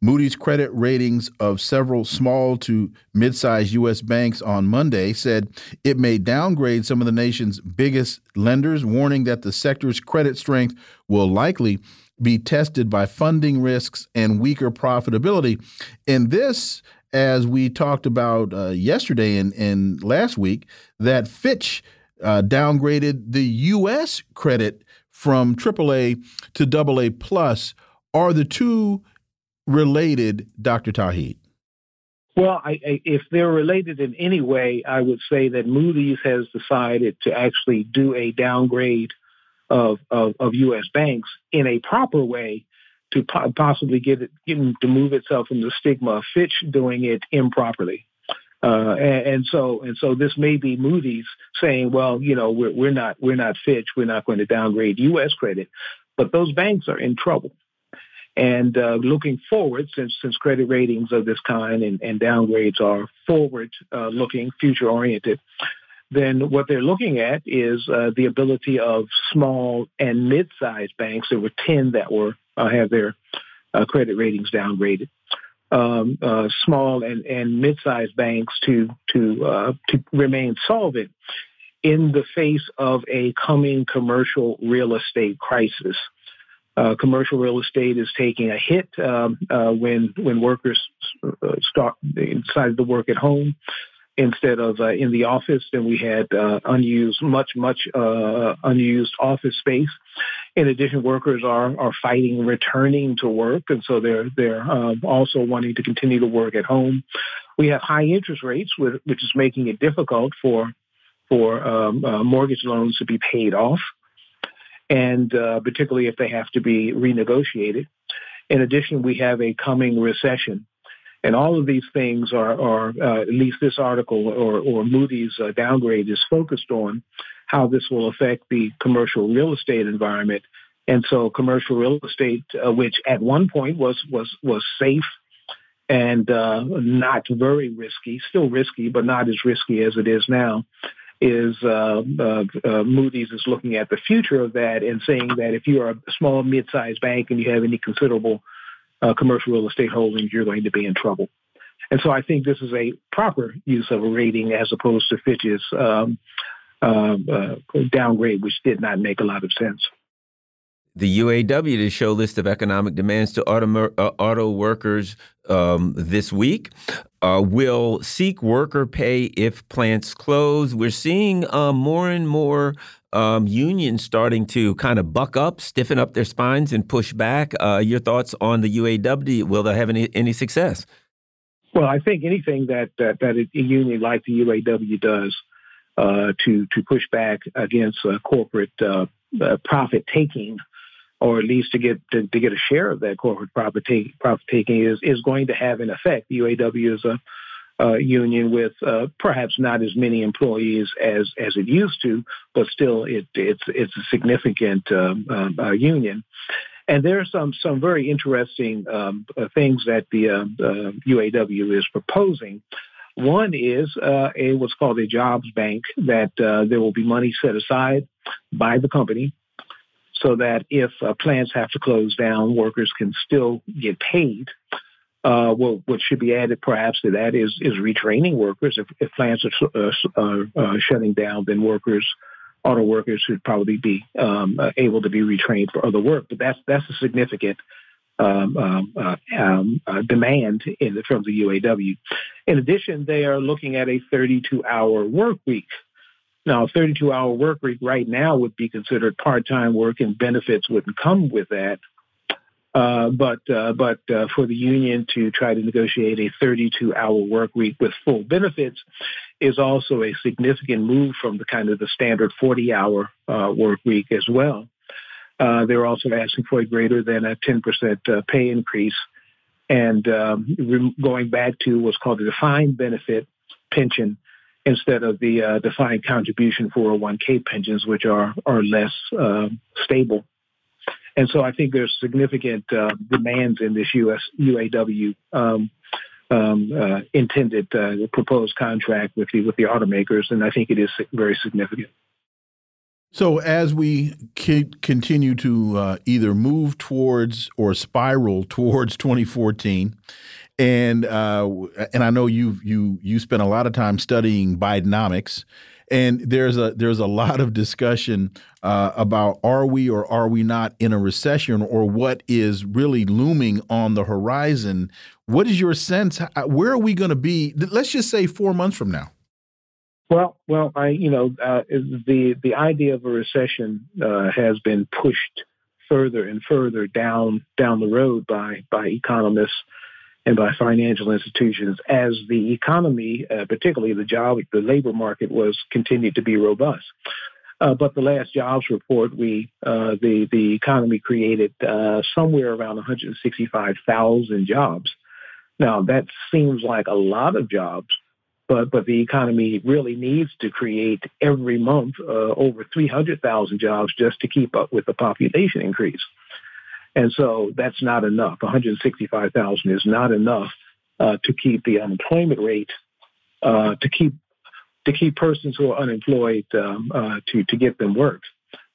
Moody's credit ratings of several small to mid sized U.S. banks on Monday said it may downgrade some of the nation's biggest lenders, warning that the sector's credit strength will likely be tested by funding risks and weaker profitability. And this, as we talked about uh, yesterday and, and last week, that Fitch uh, downgraded the U.S. credit from AAA to AA plus. Are the two related, Dr. Tauheed? Well, I, I, if they're related in any way, I would say that Moody's has decided to actually do a downgrade of, of, of U.S. banks in a proper way to po possibly get it get to move itself from the stigma of Fitch doing it improperly. Uh, and, and, so and so this may be Moody's saying, well, you know, we're, we're not we're not Fitch, we're not going to downgrade U.S. credit, but those banks are in trouble. And uh, looking forward, since since credit ratings of this kind and, and downgrades are forward uh, looking, future oriented, then what they're looking at is uh, the ability of small and mid sized banks. There were ten that were uh, have their uh, credit ratings downgraded um, uh, small and, and mid-sized banks to to uh, to remain solvent in the face of a coming commercial real estate crisis. Uh, commercial real estate is taking a hit um, uh, when when workers start decided to work at home instead of uh, in the office. Then we had uh, unused, much, much uh, unused office space. In addition, workers are are fighting returning to work, and so they're they're um, also wanting to continue to work at home. We have high interest rates, which is making it difficult for for um, uh, mortgage loans to be paid off, and uh, particularly if they have to be renegotiated. In addition, we have a coming recession and all of these things are, are uh, at least this article or, or Moody's uh, downgrade is focused on how this will affect the commercial real estate environment. And so, commercial real estate, uh, which at one point was was was safe and uh, not very risky, still risky, but not as risky as it is now, is uh, uh, Moody's is looking at the future of that and saying that if you are a small, mid-sized bank and you have any considerable uh, commercial real estate holdings, you're going to be in trouble. And so I think this is a proper use of a rating as opposed to Fitch's um, uh, uh, downgrade, which did not make a lot of sense. The UAW to show list of economic demands to auto, uh, auto workers um, this week. Uh, will seek worker pay if plants close. We're seeing uh, more and more um, unions starting to kind of buck up, stiffen up their spines, and push back. Uh, your thoughts on the UAW? Will they have any any success? Well, I think anything that that, that a union like the UAW does uh, to to push back against uh, corporate uh, uh, profit taking, or at least to get to, to, get a share of that corporate profit, take, profit taking, is is going to have an effect. The UAW is a uh, union with uh, perhaps not as many employees as as it used to, but still it, it's it's a significant um, um, uh, union. And there are some some very interesting um, uh, things that the UAW um, uh, is proposing. One is uh, a what's called a jobs bank that there will be money set aside by the company so that if uh, plants have to close down, workers can still get paid uh, what should be added perhaps to that is is retraining workers. If, if plants are uh, uh, shutting down, then workers, auto workers, should probably be um, uh, able to be retrained for other work. But that's that's a significant um, um, uh, um, uh, demand in the, from the UAW. In addition, they are looking at a 32-hour work week. Now, a 32-hour work week right now would be considered part-time work, and benefits wouldn't come with that. Uh, but uh, but uh, for the union to try to negotiate a 32-hour work week with full benefits is also a significant move from the kind of the standard 40-hour uh, work week as well. Uh, they're also asking for a greater than a 10% pay increase, and um, going back to what's called the defined benefit pension instead of the defined contribution 401k pensions, which are are less stable. And so I think there's significant uh, demands in this US UAW um, um, uh, intended uh, proposed contract with the with the automakers, and I think it is very significant. So as we continue to uh, either move towards or spiral towards 2014, and uh, and I know you you you spent a lot of time studying Bidenomics, and there's a there's a lot of discussion uh, about are we or are we not in a recession or what is really looming on the horizon. What is your sense? Where are we going to be? Let's just say four months from now. Well, well, I you know uh, the the idea of a recession uh, has been pushed further and further down down the road by by economists and by financial institutions as the economy, uh, particularly the job, the labor market, was continued to be robust. Uh, but the last jobs report, we uh, the the economy created uh, somewhere around 165,000 jobs. Now that seems like a lot of jobs, but but the economy really needs to create every month uh, over 300,000 jobs just to keep up with the population increase. And so that's not enough. 165,000 is not enough uh, to keep the unemployment rate, uh, to keep to keep persons who are unemployed um, uh, to to get them work.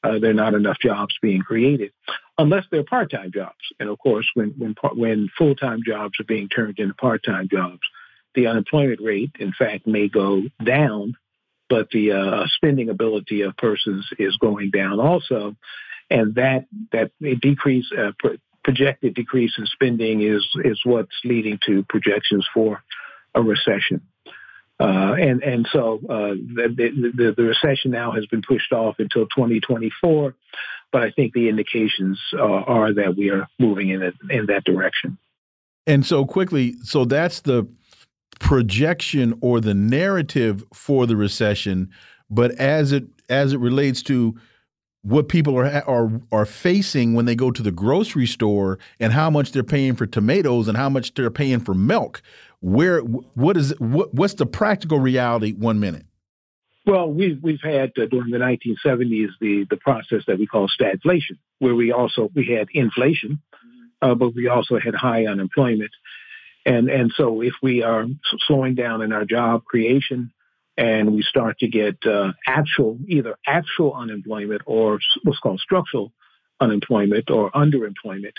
Uh, there are not enough jobs being created, unless they're part-time jobs. And of course, when when when full-time jobs are being turned into part-time jobs, the unemployment rate, in fact, may go down, but the uh, spending ability of persons is going down also and that that decrease uh, pro- projected decrease in spending is is what's leading to projections for a recession. Uh, and and so uh, the, the, the recession now has been pushed off until 2024, but I think the indications uh, are that we are moving in in that direction. And so quickly, so that's the projection or the narrative for the recession, but as it as it relates to what people are are are facing when they go to the grocery store and how much they're paying for tomatoes and how much they're paying for milk. Where what is what what's the practical reality? One minute. Well, we've we've had uh, during the 1970s the the process that we call stagflation, where we also we had inflation, uh, but we also had high unemployment, and and so if we are slowing down in our job creation, and we start to get uh, actual, either actual unemployment or what's called structural unemployment or underemployment.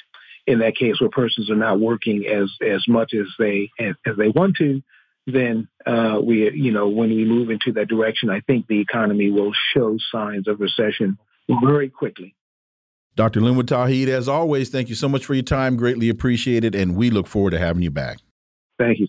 In that case, where persons are not working as as much as they as, as they want to, then uh, we, you know, when we move into that direction, I think the economy will show signs of recession very quickly. Dr. Linwood Tauheed, as always, thank you so much for your time. Greatly appreciated, and we look forward to having you back. Thank you.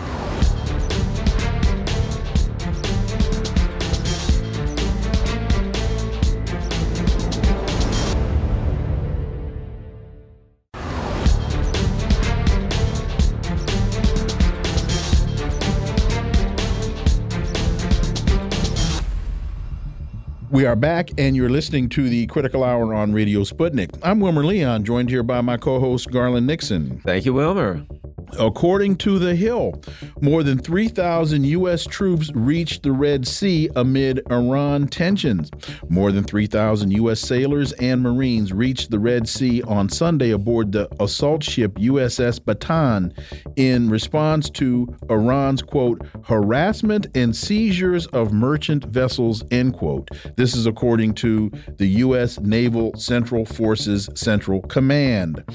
We are back, and you're listening to the Critical Hour on Radio Sputnik. I'm Wilmer Leon, joined here by my co host, Garland Nixon. Thank you, Wilmer. According to The Hill, more than 3,000 U.S. troops reached the Red Sea amid Iran tensions. More than 3,000 U.S. sailors and Marines reached the Red Sea on Sunday aboard the assault ship USS Bataan in response to Iran's, quote, harassment and seizures of merchant vessels, end quote. This is according to the U.S. Naval Central Forces Central Command.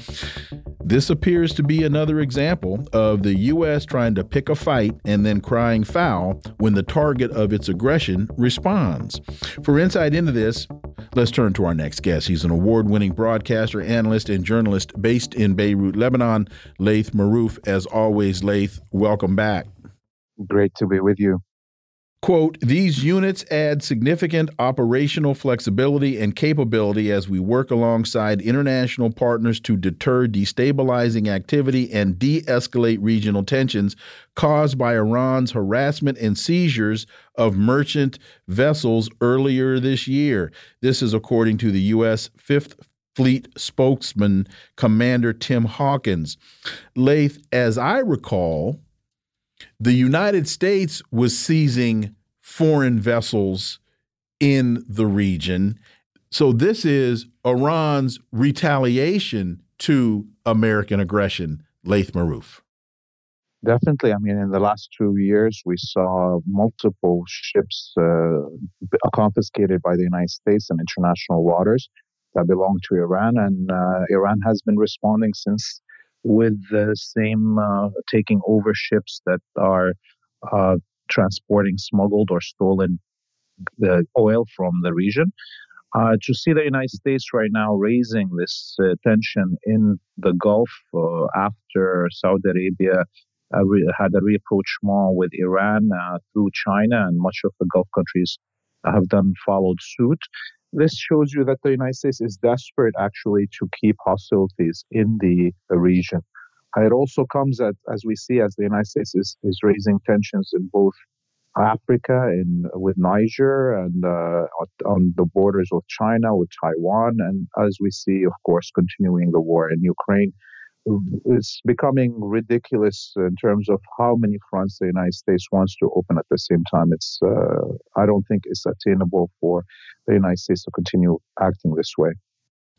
This appears to be another example of the U.S. trying to pick a fight and then crying foul when the target of its aggression responds. For insight into this, let's turn to our next guest. He's an award winning broadcaster, analyst, and journalist based in Beirut, Lebanon. Laith Marouf, as always, Laith, welcome back. Great to be with you. Quote, these units add significant operational flexibility and capability as we work alongside international partners to deter destabilizing activity and de escalate regional tensions caused by Iran's harassment and seizures of merchant vessels earlier this year. This is according to the U.S. Fifth Fleet spokesman, Commander Tim Hawkins. Laith, as I recall, the United States was seizing foreign vessels in the region. So this is Iran's retaliation to American aggression, Laith Marouf. Definitely. I mean, in the last two years, we saw multiple ships uh, confiscated by the United States in international waters that belong to Iran. And uh, Iran has been responding since with the same uh, taking over ships that are uh, transporting smuggled or stolen the oil from the region. Uh, to see the United States right now raising this uh, tension in the Gulf uh, after Saudi Arabia uh, had a rapprochement with Iran uh, through China, and much of the Gulf countries have done followed suit. This shows you that the United States is desperate actually to keep hostilities in the, the region. it also comes at, as we see, as the United States is, is raising tensions in both Africa, in with Niger, and uh, on the borders with China, with Taiwan, and as we see, of course, continuing the war in Ukraine. It's becoming ridiculous in terms of how many fronts the United States wants to open at the same time. It's uh, I don't think it's attainable for the United States to continue acting this way.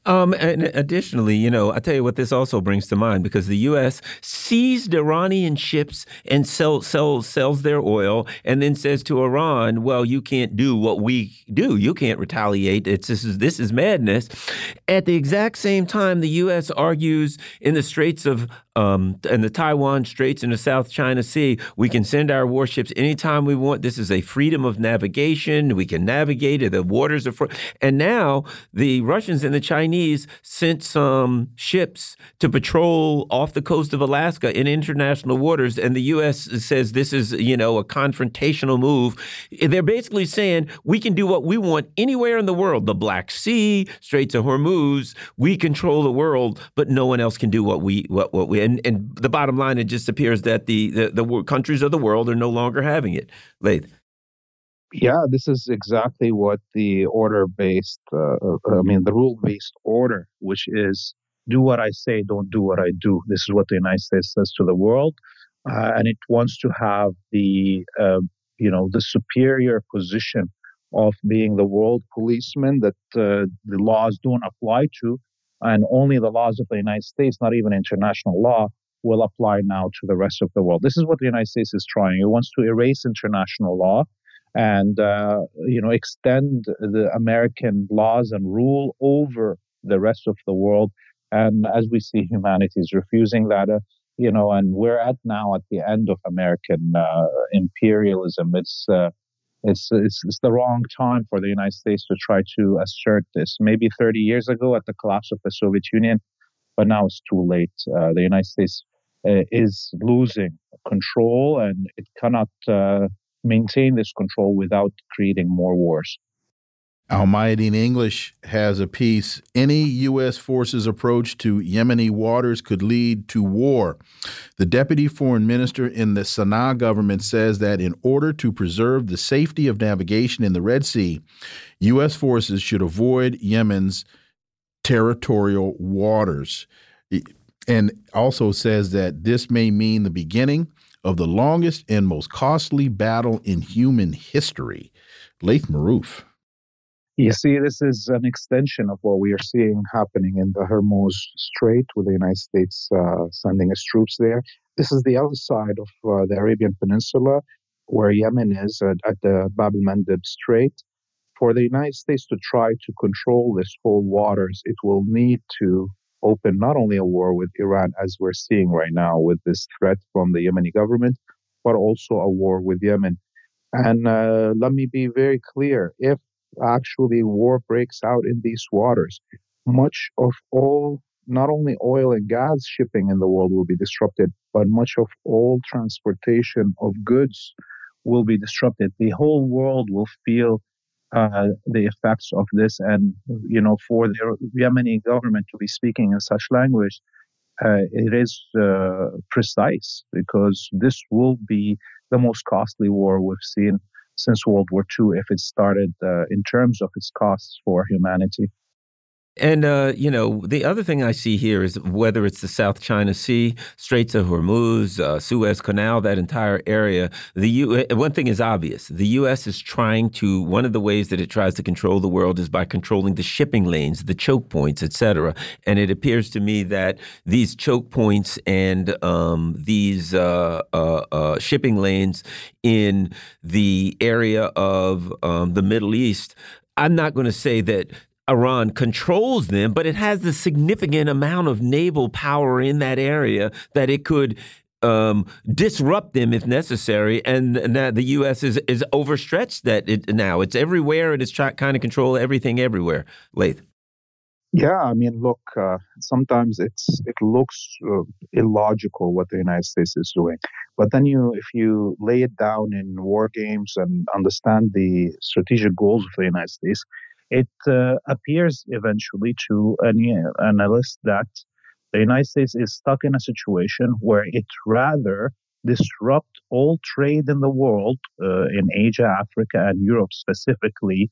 Um, and additionally, you know, I tell you what this also brings to mind because the U.S. seized Iranian ships and sell, sell, sells their oil, and then says to Iran, "Well, you can't do what we do. You can't retaliate. It's this is this is madness." At the exact same time, the U.S. argues in the Straits of um, in the Taiwan Straits in the South China Sea, we can send our warships anytime we want. This is a freedom of navigation. We can navigate. The waters are free. And now the Russians and the Chinese sent some ships to patrol off the coast of Alaska in international waters. And the U.S. says this is, you know, a confrontational move. They're basically saying we can do what we want anywhere in the world. The Black Sea, Straits of Hormuz, we control the world, but no one else can do what we what what we and and the bottom line, it just appears that the the, the countries of the world are no longer having it. Laith. Yeah, this is exactly what the order-based, uh, uh, I mean, the rule-based order, which is do what I say, don't do what I do. This is what the United States says to the world, uh, and it wants to have the, uh, you know, the superior position of being the world policeman that uh, the laws don't apply to, and only the laws of the United States, not even international law, will apply now to the rest of the world. This is what the United States is trying. It wants to erase international law and uh, you know extend the American laws and rule over the rest of the world. And as we see, humanity is refusing that. Uh, you know, and we're at now at the end of American uh, imperialism. It's uh, it's, it's, it's the wrong time for the United States to try to assert this. Maybe 30 years ago at the collapse of the Soviet Union, but now it's too late. Uh, the United States uh, is losing control and it cannot uh, maintain this control without creating more wars. Al Mayadeen English has a piece. Any U.S. forces approach to Yemeni waters could lead to war. The deputy foreign minister in the Sana'a government says that in order to preserve the safety of navigation in the Red Sea, U.S. forces should avoid Yemen's territorial waters. And also says that this may mean the beginning of the longest and most costly battle in human history. Laith Marouf. You see, this is an extension of what we are seeing happening in the Hormuz Strait with the United States uh, sending its troops there. This is the other side of uh, the Arabian Peninsula, where Yemen is at, at the Bab el Mandeb Strait. For the United States to try to control this whole waters, it will need to open not only a war with Iran, as we're seeing right now with this threat from the Yemeni government, but also a war with Yemen. And uh, let me be very clear if actually war breaks out in these waters, much of all, not only oil and gas shipping in the world will be disrupted, but much of all transportation of goods will be disrupted. The whole world will feel uh, the effects of this. And, you know, for the Yemeni government to be speaking in such language, uh, it is uh, precise because this will be the most costly war we've seen since World War II if it started uh, in terms of its costs for humanity. And, uh, you know, the other thing I see here is whether it's the South China Sea, Straits of Hormuz, uh, Suez Canal, that entire area, the U uh, one thing is obvious. The U.S. is trying to, one of the ways that it tries to control the world is by controlling the shipping lanes, the choke points, et cetera. And it appears to me that these choke points and um, these uh, uh, uh shipping lanes in the area of um, the Middle East I'm not going to say that Iran controls them, but it has a significant amount of naval power in that area that it could um, disrupt them if necessary. And, and that the U.S. is is overstretched that it, now. It's everywhere and it's trying kind of control everything everywhere. Laith. Yeah, I mean, look, uh, sometimes it's it looks uh, illogical what the United States is doing, but then you, if you lay it down in war games and understand the strategic goals of the United States, it uh, appears eventually to any analyst that the United States is stuck in a situation where it rather disrupt all trade in the world, uh, in Asia, Africa, and Europe specifically,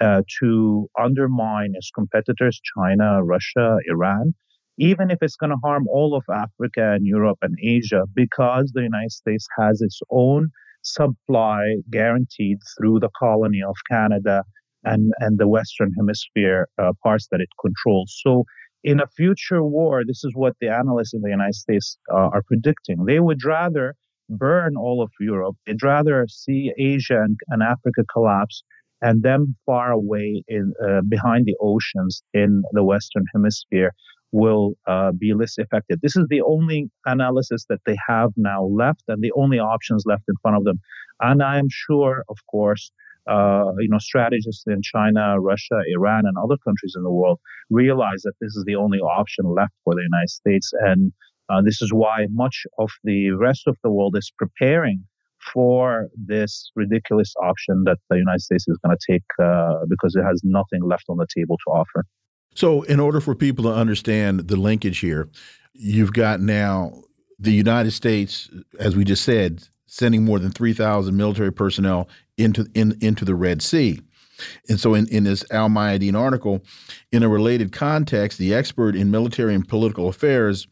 uh, to undermine its competitors, China, Russia, Iran, even if it's going to harm all of Africa and Europe and Asia, because the United States has its own supply guaranteed through the colony of Canada and, and the Western Hemisphere uh, parts that it controls. So, in a future war, this is what the analysts in the United States uh, are predicting. They would rather burn all of Europe, they'd rather see Asia and, and Africa collapse and them far away in uh, behind the oceans in the Western Hemisphere will uh, be less affected. This is the only analysis that they have now left, and the only options left in front of them. And I am sure, of course, uh, you know, strategists in China, Russia, Iran, and other countries in the world realize that this is the only option left for the United States, and uh, this is why much of the rest of the world is preparing for this ridiculous option that the United States is going to take uh, because it has nothing left on the table to offer. So, in order for people to understand the linkage here, you've got now the United States, as we just said, sending more than 3,000 military personnel into, in, into the Red Sea. And so, in, in this Al Mayadeen article, in a related context, the expert in military and political affairs,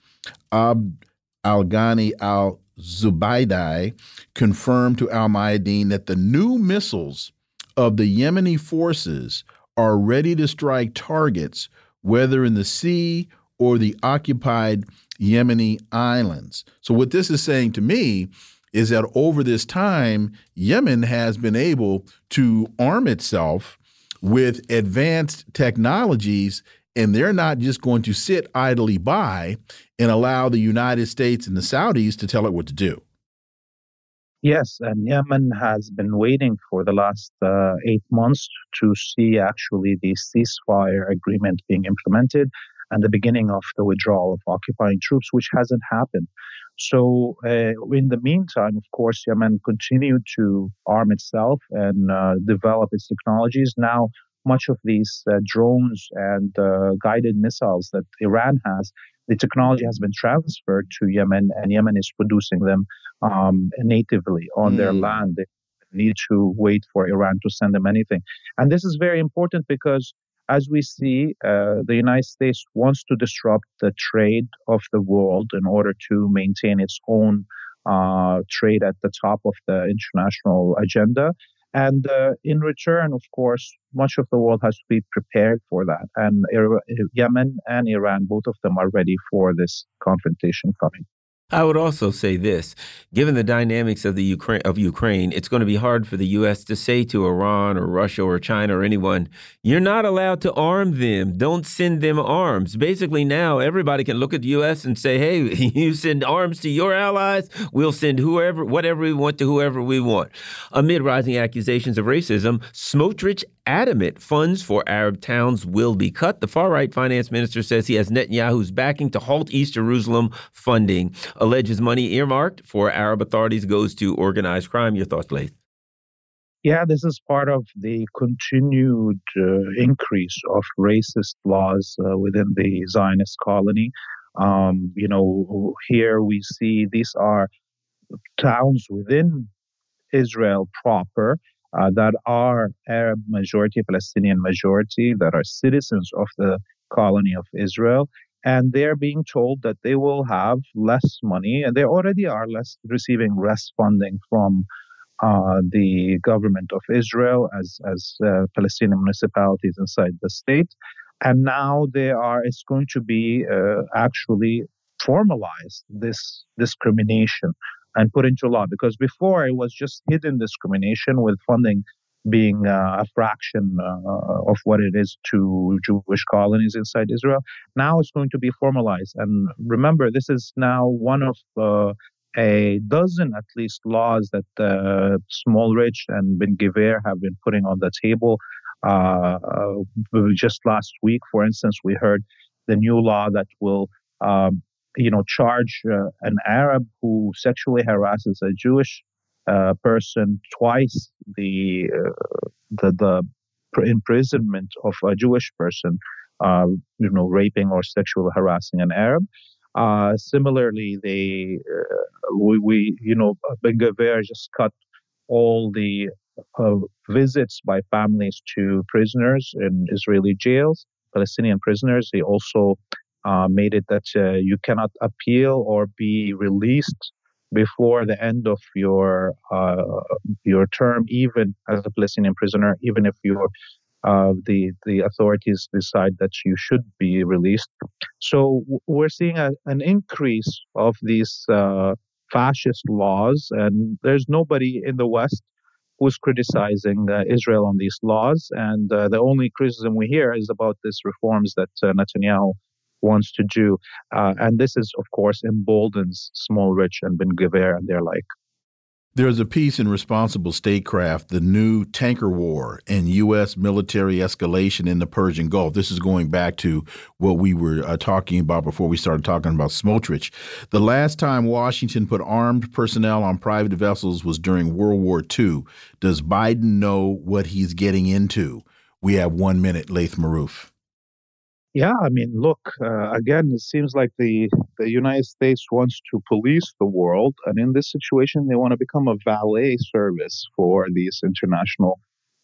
Abd Al Ghani Al Zubaydi confirmed to Al Mayadeen that the new missiles of the Yemeni forces are ready to strike targets, whether in the sea or the occupied Yemeni islands. So, what this is saying to me is that over this time, Yemen has been able to arm itself with advanced technologies and they're not just going to sit idly by and allow the United States and the Saudis to tell it what to do. Yes, and Yemen has been waiting for the last uh, eight months to see actually the ceasefire agreement being implemented and the beginning of the withdrawal of occupying troops, which hasn't happened. So, uh, in the meantime, of course, Yemen continued to arm itself and uh, develop its technologies. Now, much of these uh, drones and uh, guided missiles that Iran has, the technology has been transferred to Yemen, and Yemen is producing them um, natively on mm. their land. They need to wait for Iran to send them anything. And this is very important because, as we see, uh, the United States wants to disrupt the trade of the world in order to maintain its own uh, trade at the top of the international agenda. And uh, in return, of course, much of the world has to be prepared for that. And Yemen and Iran, both of them are ready for this confrontation coming. I would also say this: given the dynamics of the Ukraine of Ukraine, it's going to be hard for the U.S. to say to Iran or Russia or China or anyone, "You're not allowed to arm them. Don't send them arms." Basically, now everybody can look at the U.S. and say, "Hey, you send arms to your allies, we'll send whoever, whatever we want to whoever we want." Amid rising accusations of racism, Smotrich adamant funds for Arab towns will be cut. The far right finance minister says he has Netanyahu's backing to halt East Jerusalem funding. Alleges money earmarked for Arab authorities goes to organized crime. Your thoughts, Laith? Yeah, this is part of the continued uh, increase of racist laws uh, within the Zionist colony. Um, you know, here we see these are towns within Israel proper uh, that are Arab majority, Palestinian majority, that are citizens of the colony of Israel. And they're being told that they will have less money, and they already are less receiving less funding from uh, the government of Israel as as uh, Palestinian municipalities inside the state, and now they are. It's going to be uh, actually formalized this discrimination and put into law because before it was just hidden discrimination with funding being uh, a fraction uh, of what it is to Jewish colonies inside Israel. Now it's going to be formalized. And remember, this is now one of uh, a dozen at least laws that uh, Smotrich and Ben Gvir have been putting on the table. Uh, just last week, for instance, we heard the new law that will, um, you know, charge uh, an Arab who sexually harasses a Jewish uh, person twice the uh, the the imprisonment of a Jewish person, you know, raping or sexually harassing an Arab. Uh, similarly, they uh, we, we, you know Ben Gvir just cut all the uh, visits by families to prisoners in Israeli jails, Palestinian prisoners. They also uh, made it that uh, you cannot appeal or be released before the end of your uh, your term, even as a Palestinian prisoner, even if you're uh, the the authorities decide that you should be released. So we're seeing a, an increase of these uh, fascist laws, and there's nobody in the West who's criticizing uh, Israel on these laws. And uh, the only criticism we hear is about these reforms that uh, Netanyahu wants to do. Uh, and this is, of course, emboldens Smotrich and Ben Gvir and their like. There's a piece in Responsible Statecraft, The New Tanker War and U.S. Military Escalation in the Persian Gulf. This is going back to what we were uh, talking about before we started talking about Smotrich. The last time Washington put armed personnel on private vessels was during World War II. Does Biden know what he's getting into? We have one minute, Laith Marouf. Yeah, I mean, look, uh, again, it seems like the, the United States wants to police the world. And in this situation, they want to become a valet service for these international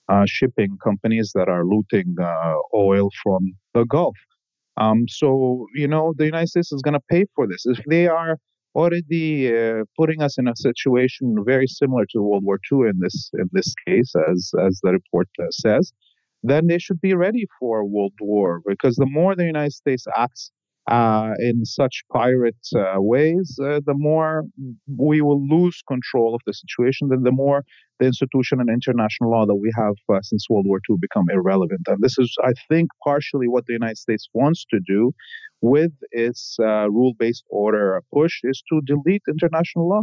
uh, shipping companies that are looting uh, oil from the Gulf. Um, so, you know, the United States is going to pay for this. If they are already uh, putting us in a situation very similar to World War II in this in this case, as as the report uh, says, then they should be ready for world war because the more the United States acts uh, in such pirate uh, ways, uh, the more we will lose control of the situation, then the more the institution and international law that we have uh, since World War II become irrelevant. And this is, I think, partially what the United States wants to do with its uh, rule-based order push is to delete international law.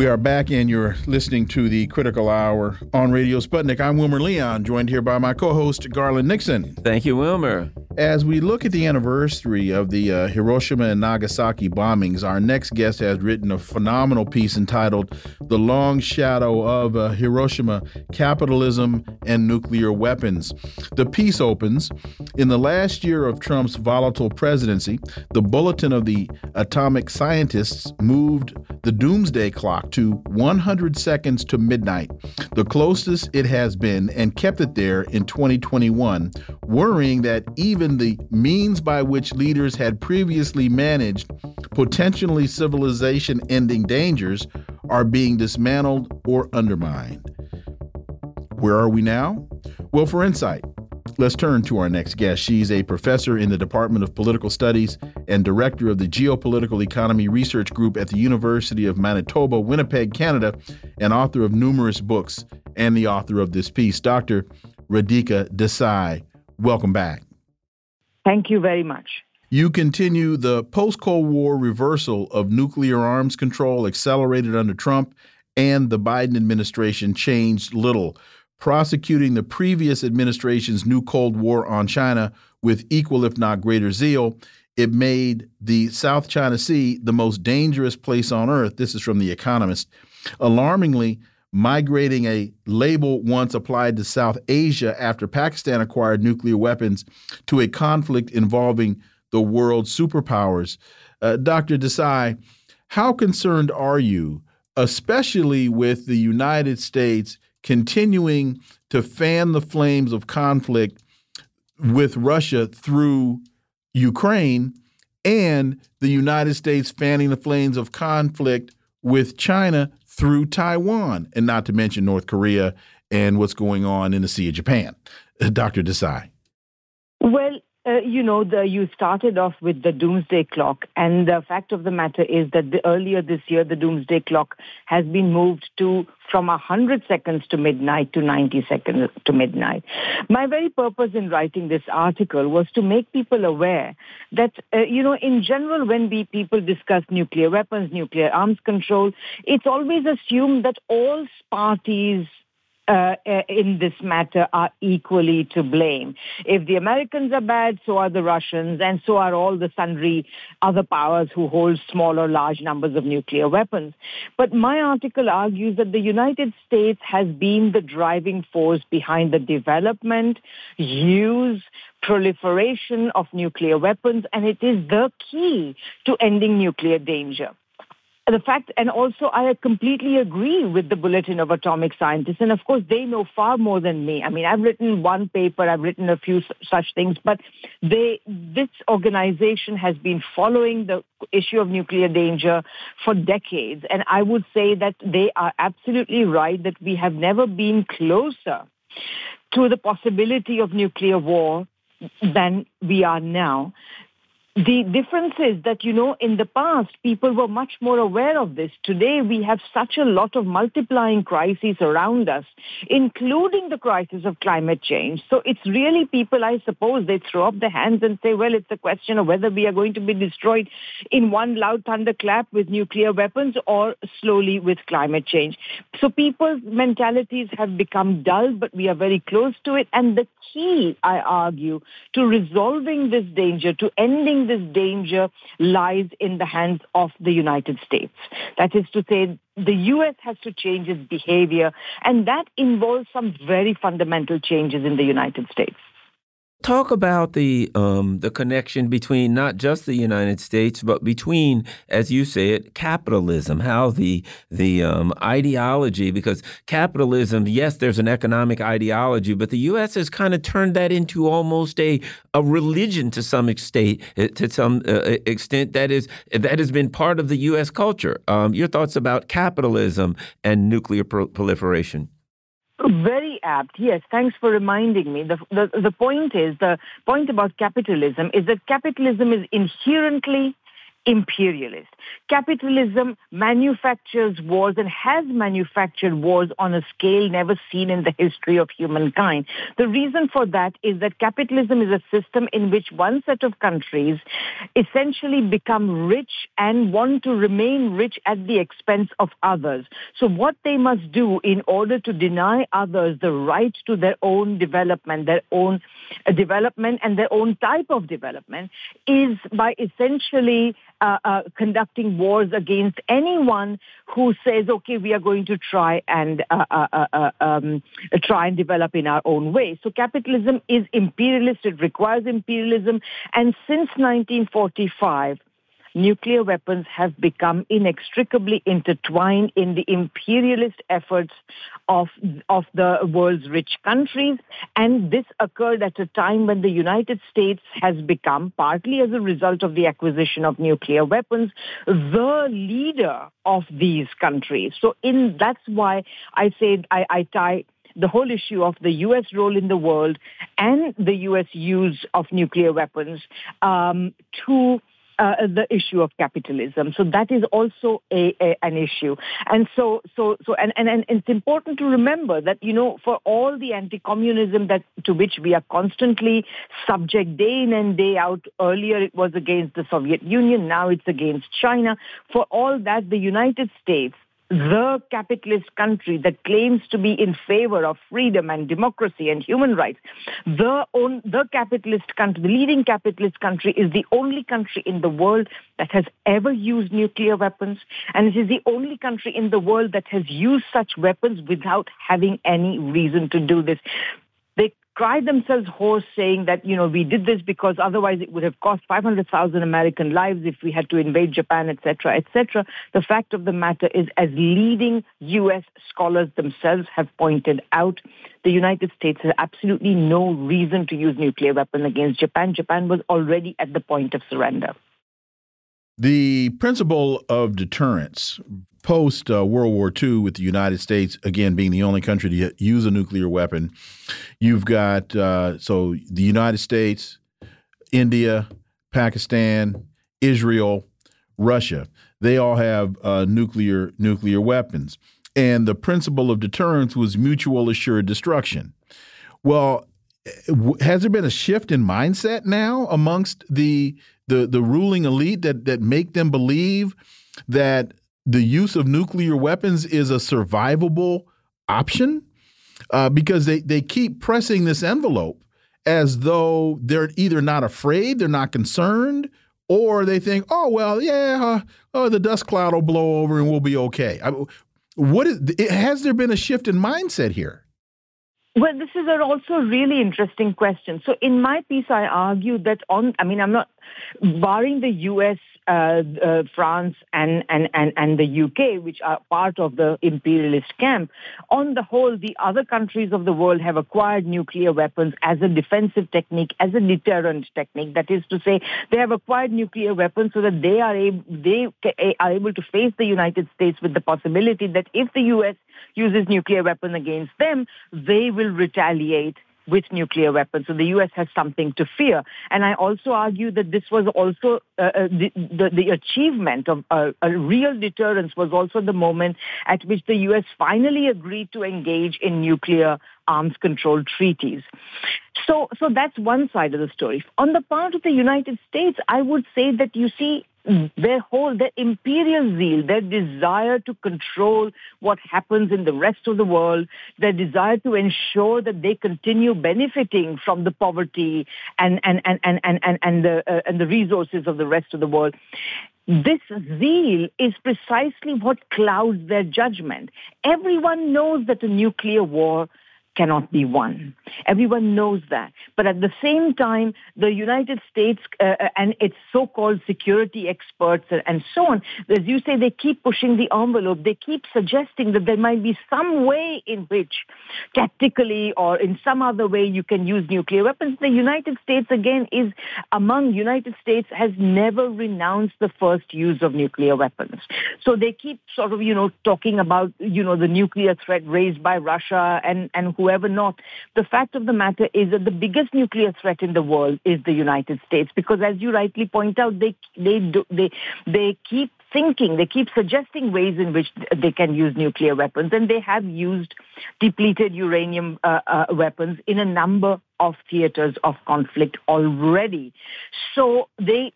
We are back, and you're listening to the Critical Hour on Radio Sputnik. I'm Wilmer Leon, joined here by my co host, Garland Nixon. Thank you, Wilmer. As we look at the anniversary of the uh, Hiroshima and Nagasaki bombings, our next guest has written a phenomenal piece entitled The Long Shadow of uh, Hiroshima Capitalism and Nuclear Weapons. The piece opens In the last year of Trump's volatile presidency, the Bulletin of the Atomic Scientists moved the doomsday clock to 100 seconds to midnight, the closest it has been, and kept it there in 2021, worrying that even even the means by which leaders had previously managed potentially civilization ending dangers are being dismantled or undermined. Where are we now? Well, for insight, let's turn to our next guest. She's a professor in the Department of Political Studies and director of the Geopolitical Economy Research Group at the University of Manitoba, Winnipeg, Canada, and author of numerous books and the author of this piece, Dr. Radhika Desai. Welcome back. Thank you very much. You continue the post Cold War reversal of nuclear arms control accelerated under Trump and the Biden administration changed little, prosecuting the previous administration's new Cold War on China with equal, if not greater, zeal. It made the South China Sea the most dangerous place on earth. This is from The Economist. Alarmingly, migrating a label once applied to South Asia after Pakistan acquired nuclear weapons to a conflict involving the world's superpowers. Uh, Dr. Desai, how concerned are you, especially with the United States continuing to fan the flames of conflict with Russia through Ukraine and the United States fanning the flames of conflict with China through Taiwan, and not to mention North Korea and what's going on in the Sea of Japan. Dr. Desai. Well, uh, you know, the, you started off with the doomsday clock, and the fact of the matter is that the, earlier this year, the doomsday clock has been moved to from 100 seconds to midnight to 90 seconds to midnight. My very purpose in writing this article was to make people aware that, uh, you know, in general, when we people discuss nuclear weapons, nuclear arms control, it's always assumed that all parties uh, uh, in this matter are equally to blame. If the Americans are bad, so are the Russians, and so are all the sundry other powers who hold small or large numbers of nuclear weapons. But my article argues that the United States has been the driving force behind the development, use, proliferation of nuclear weapons, and it is the key to ending nuclear danger the fact, and also I completely agree with the Bulletin of Atomic Scientists. And of course, they know far more than me. I mean, I've written one paper, I've written a few such things, but they, this organization has been following the issue of nuclear danger for decades. And I would say that they are absolutely right that we have never been closer to the possibility of nuclear war than we are now. The difference is that, you know, in the past, people were much more aware of this. Today, we have such a lot of multiplying crises around us, including the crisis of climate change. So it's really people, I suppose, they throw up their hands and say, well, it's a question of whether we are going to be destroyed in one loud thunderclap with nuclear weapons or slowly with climate change. So people's mentalities have become dull, but we are very close to it. And the key, I argue, to resolving this danger, to ending this danger, lies in the hands of the United States. That is to say, the U.S. has to change its behavior, and that involves some very fundamental changes in the United States. Talk about the um, the connection between not just the United States, but between, as you say it, capitalism. How the the um, ideology, because capitalism, yes, there's an economic ideology, but the U.S. has kind of turned that into almost a a religion to some extent. Eh, to some uh, extent, that is that has been part of the U.S. culture. Um, your thoughts about capitalism and nuclear pro proliferation? Very apt. Yes, thanks for reminding me. The, the, the point is, the point about capitalism is that capitalism is inherently imperialist. Capitalism manufactures wars and has manufactured wars on a scale never seen in the history of humankind. The reason for that is that capitalism is a system in which one set of countries essentially become rich and want to remain rich at the expense of others. So what they must do in order to deny others the right to their own development, their own uh, development and their own type of development is by essentially uh, uh, conducting wars against anyone who says, "Okay, we are going to try and uh, uh, uh, uh um, try and develop in our own way." So capitalism is imperialist; it requires imperialism, and since 1945 nuclear weapons have become inextricably intertwined in the imperialist efforts of, of the world's rich countries. And this occurred at a time when the United States has become, partly as a result of the acquisition of nuclear weapons, the leader of these countries. So in that's why I said I, I tie the whole issue of the U.S. role in the world and the U.S. use of nuclear weapons um, to uh, the issue of capitalism. So that is also a, a, an issue. And so, so, so, and, and, and it's important to remember that, you know, for all the anti-communism that to which we are constantly subject day in and day out, earlier it was against the Soviet Union, now it's against China. For all that, the United States the capitalist country that claims to be in favor of freedom and democracy and human rights, the, on, the capitalist country, the leading capitalist country is the only country in the world that has ever used nuclear weapons. And it is the only country in the world that has used such weapons without having any reason to do this cried themselves hoarse saying that, you know, we did this because otherwise it would have cost 500,000 American lives if we had to invade Japan, etc., etc. The fact of the matter is, as leading U.S. scholars themselves have pointed out, the United States has absolutely no reason to use nuclear weapon against Japan. Japan was already at the point of surrender. The principle of deterrence post uh, World War II, with the United States again being the only country to use a nuclear weapon, you've got uh, so the United States, India, Pakistan, Israel, Russia. They all have uh, nuclear nuclear weapons, and the principle of deterrence was mutual assured destruction. Well, has there been a shift in mindset now amongst the the the ruling elite that that make them believe that the use of nuclear weapons is a survivable option uh, because they, they keep pressing this envelope as though they're either not afraid, they're not concerned, or they think, oh, well, yeah, oh, the dust cloud will blow over and we'll be okay. I, what is, has there been a shift in mindset here? Well, this is also a really interesting question. So, in my piece, I argue that on, I mean, I'm not barring the U.S Uh, uh, France and, and, and, and the UK, which are part of the imperialist camp. On the whole, the other countries of the world have acquired nuclear weapons as a defensive technique, as a deterrent technique. That is to say, they have acquired nuclear weapons so that they are able, they are able to face the United States with the possibility that if the US uses nuclear weapons against them, they will retaliate with nuclear weapons. So the U.S. has something to fear. And I also argue that this was also uh, uh, the, the, the, achievement of uh, a real deterrence was also the moment at which the U.S. finally agreed to engage in nuclear arms control treaties. So, so that's one side of the story. On the part of the United States, I would say that you see their whole, their imperial zeal, their desire to control what happens in the rest of the world, their desire to ensure that they continue benefiting from the poverty and, and, and, and, and, and, and, the, uh, and the resources of the rest of the world. This zeal is precisely what clouds their judgment. Everyone knows that a nuclear war cannot be won. Everyone knows that. But at the same time, the United States uh, uh, and its so-called security experts and so on, as you say, they keep pushing the envelope. They keep suggesting that there might be some way in which, tactically or in some other way, you can use nuclear weapons. The United States, again, is among United States has never renounced the first use of nuclear weapons. So they keep sort of, you know, talking about, you know, the nuclear threat raised by Russia and, and whoever not. The fact of the matter is that the biggest nuclear threat in the world is the United States because, as you rightly point out, they they do, they they keep thinking, they keep suggesting ways in which they can use nuclear weapons, and they have used depleted uranium uh, uh, weapons in a number of theaters of conflict already. So they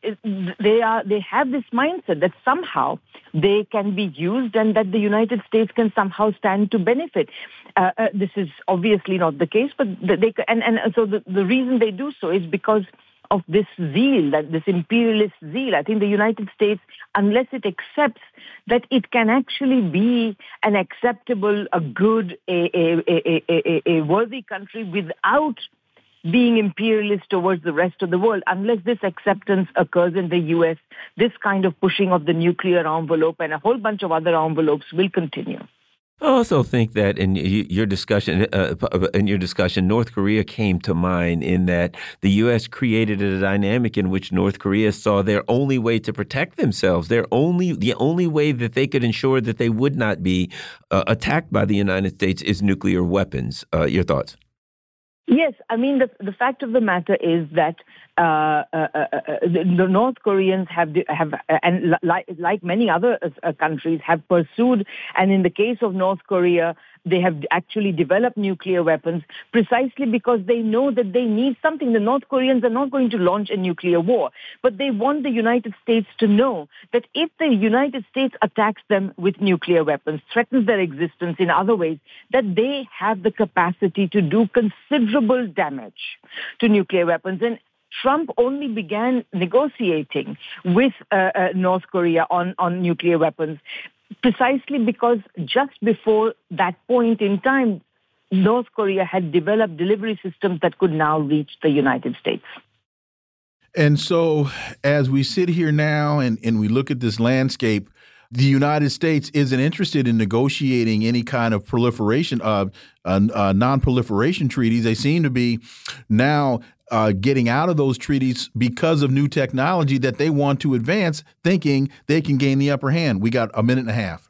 they are they have this mindset that somehow they can be used and that the United States can somehow stand to benefit. Uh, uh, this is obviously not the case, but they and and so the, the reason they do so is because of this zeal, that this imperialist zeal. I think the United States, unless it accepts that it can actually be an acceptable, a good, a, a, a, a, worthy country without being imperialist towards the rest of the world. Unless this acceptance occurs in the US, this kind of pushing of the nuclear envelope and a whole bunch of other envelopes will continue. I also think that in your discussion, uh, in your discussion, North Korea came to mind in that the U.S. created a dynamic in which North Korea saw their only way to protect themselves, their only the only way that they could ensure that they would not be uh, attacked by the United States is nuclear weapons. Uh, your thoughts? Yes, I mean the the fact of the matter is that uh, uh, uh, uh the, North Koreans have have and like like many other uh, countries have pursued, and in the case of North Korea, they have actually developed nuclear weapons precisely because they know that they need something. The North Koreans are not going to launch a nuclear war, but they want the United States to know that if the United States attacks them with nuclear weapons, threatens their existence in other ways, that they have the capacity to do considerable damage to nuclear weapons. And Trump only began negotiating with uh, uh, North Korea on, on nuclear weapons precisely because just before that point in time, North Korea had developed delivery systems that could now reach the United States. And so, as we sit here now and, and we look at this landscape, the United States isn't interested in negotiating any kind of proliferation of uh, uh, non-proliferation treaties. They seem to be now uh, getting out of those treaties because of new technology that they want to advance, thinking they can gain the upper hand. We got a minute and a half.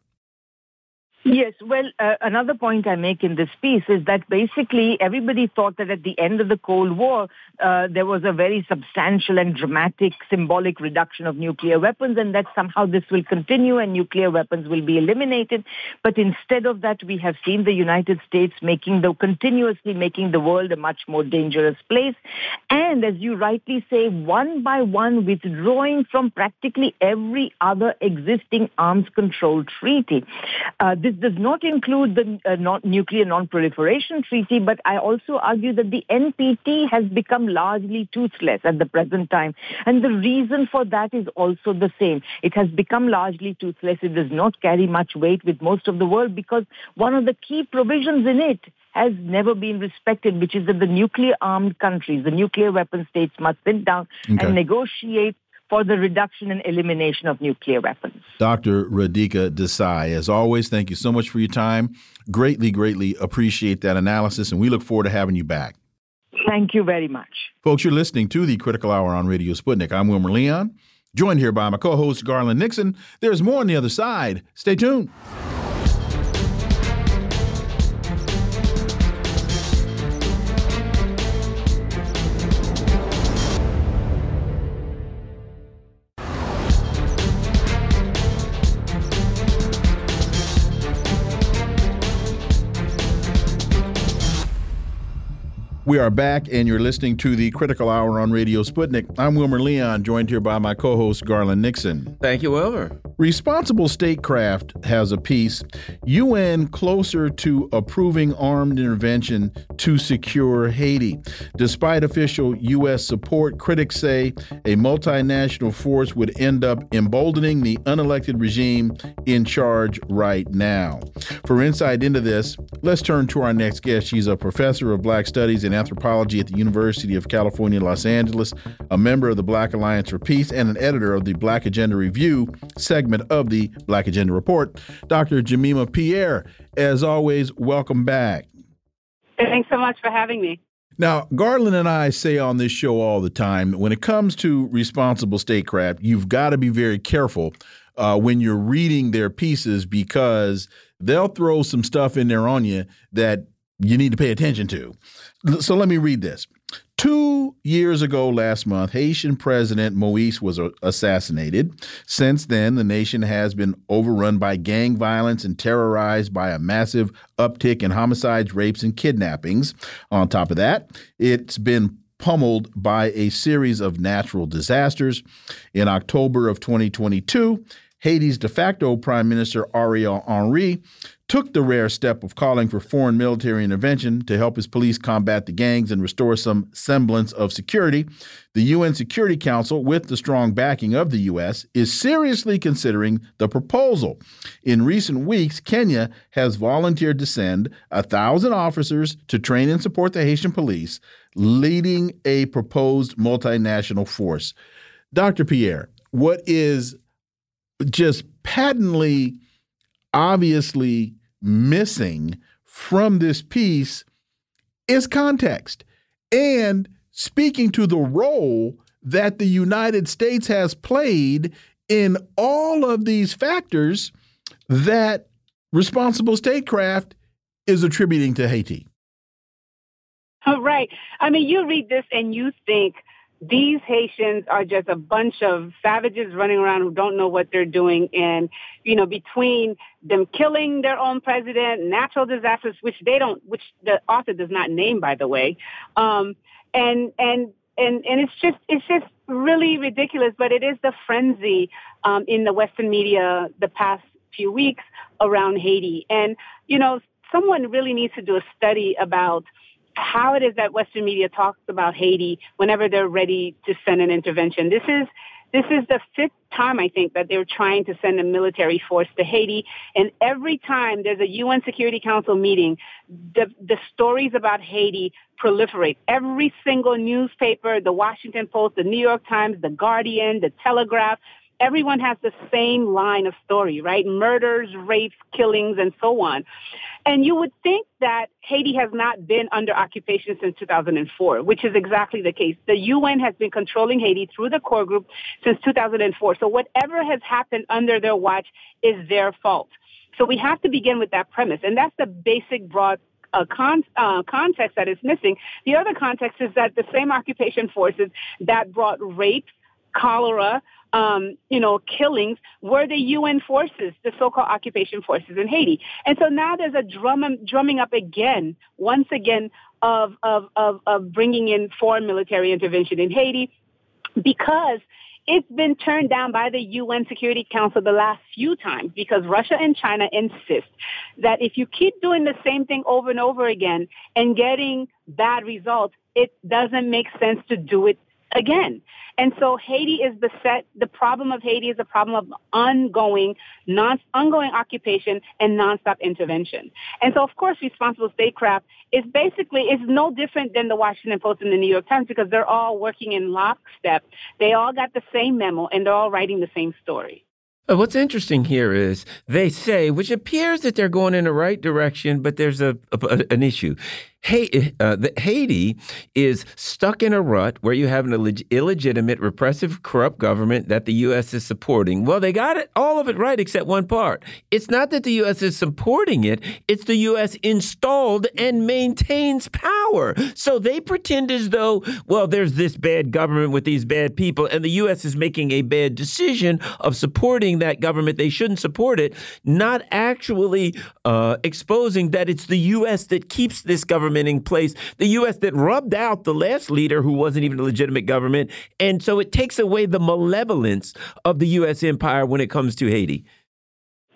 Yes, well, uh, another point I make in this piece is that basically everybody thought that at the end of the Cold War, uh, there was a very substantial and dramatic symbolic reduction of nuclear weapons and that somehow this will continue and nuclear weapons will be eliminated. But instead of that, we have seen the United States making the, continuously making the world a much more dangerous place. And as you rightly say, one by one withdrawing from practically every other existing arms control treaty. Uh, this this does not include the uh, not nuclear non-proliferation treaty, but I also argue that the NPT has become largely toothless at the present time. And the reason for that is also the same. It has become largely toothless. It does not carry much weight with most of the world because one of the key provisions in it has never been respected, which is that the nuclear armed countries, the nuclear weapon states must sit down okay. and negotiate for the reduction and elimination of nuclear weapons. Dr. Radhika Desai, as always, thank you so much for your time. Greatly, greatly appreciate that analysis, and we look forward to having you back. Thank you very much. Folks, you're listening to the Critical Hour on Radio Sputnik. I'm Wilmer Leon, joined here by my co host, Garland Nixon. There's more on the other side. Stay tuned. We are back, and you're listening to the Critical Hour on Radio Sputnik. I'm Wilmer Leon, joined here by my co host, Garland Nixon. Thank you, Wilmer. Responsible Statecraft has a piece UN closer to approving armed intervention to secure Haiti. Despite official U.S. support, critics say a multinational force would end up emboldening the unelected regime in charge right now. For insight into this, let's turn to our next guest. She's a professor of Black Studies and anthropology at the University of California, Los Angeles, a member of the Black Alliance for Peace, and an editor of the Black Agenda Review segment of the Black Agenda Report. Dr. Jemima Pierre, as always, welcome back. Thanks so much for having me. Now, Garland and I say on this show all the time when it comes to responsible statecraft, you've got to be very careful uh, when you're reading their pieces because they'll throw some stuff in there on you that you need to pay attention to. So let me read this. Two years ago last month, Haitian President Moise was uh, assassinated. Since then, the nation has been overrun by gang violence and terrorized by a massive uptick in homicides, rapes, and kidnappings. On top of that, it's been pummeled by a series of natural disasters. In October of 2022, Haiti's de facto Prime Minister Ariel Henry took the rare step of calling for foreign military intervention to help his police combat the gangs and restore some semblance of security. The UN Security Council, with the strong backing of the U.S., is seriously considering the proposal. In recent weeks, Kenya has volunteered to send a thousand officers to train and support the Haitian police, leading a proposed multinational force. Dr. Pierre, what is just patently obviously missing from this piece is context and speaking to the role that the United States has played in all of these factors that responsible statecraft is attributing to Haiti. Oh, right. I mean, you read this and you think these Haitians are just a bunch of savages running around who don't know what they're doing. And, you know, between them killing their own president, natural disasters, which they don't, which the author does not name, by the way, um, and, and, and, and it's just, it's just really ridiculous, but it is the frenzy, um, in the Western media the past few weeks around Haiti. And, you know, someone really needs to do a study about how it is that Western media talks about Haiti whenever they're ready to send an intervention. This is this is the fifth time I think that they're trying to send a military force to Haiti, and every time there's a UN Security Council meeting, the the stories about Haiti proliferate. Every single newspaper, the Washington Post, the New York Times, the Guardian, the Telegraph, everyone has the same line of story, right? Murders, rapes, killings, and so on. And you would think that Haiti has not been under occupation since 2004, which is exactly the case. The UN has been controlling Haiti through the core group since 2004. So whatever has happened under their watch is their fault. So we have to begin with that premise. And that's the basic broad uh, con- uh, context that is missing. The other context is that the same occupation forces that brought rape, cholera, um, you know, killings were the UN forces, the so-called occupation forces in Haiti. And so now there's a drum, drumming up again, once again, of, of, of, of bringing in foreign military intervention in Haiti because it's been turned down by the UN Security Council the last few times because Russia and China insist that if you keep doing the same thing over and over again and getting bad results, it doesn't make sense to do it again. And so Haiti is beset. The problem of Haiti is a problem of ongoing, non, ongoing occupation and nonstop intervention. And so, of course, responsible statecraft is basically is no different than the Washington Post and the New York Times because they're all working in lockstep. They all got the same memo and they're all writing the same story. Uh, what's interesting here is they say, which appears that they're going in the right direction, but there's a, a an issue. Hey, uh, Haiti is stuck in a rut where you have an illegitimate, repressive, corrupt government that the U.S. is supporting. Well, they got it all of it right except one part. It's not that the U.S. is supporting it; it's the U.S. installed and maintains power. So they pretend as though, well, there's this bad government with these bad people, and the U.S. is making a bad decision of supporting that government. They shouldn't support it, not actually uh, exposing that it's the U.S. that keeps this government government in place, the U.S. that rubbed out the last leader who wasn't even a legitimate government. And so it takes away the malevolence of the U.S. empire when it comes to Haiti.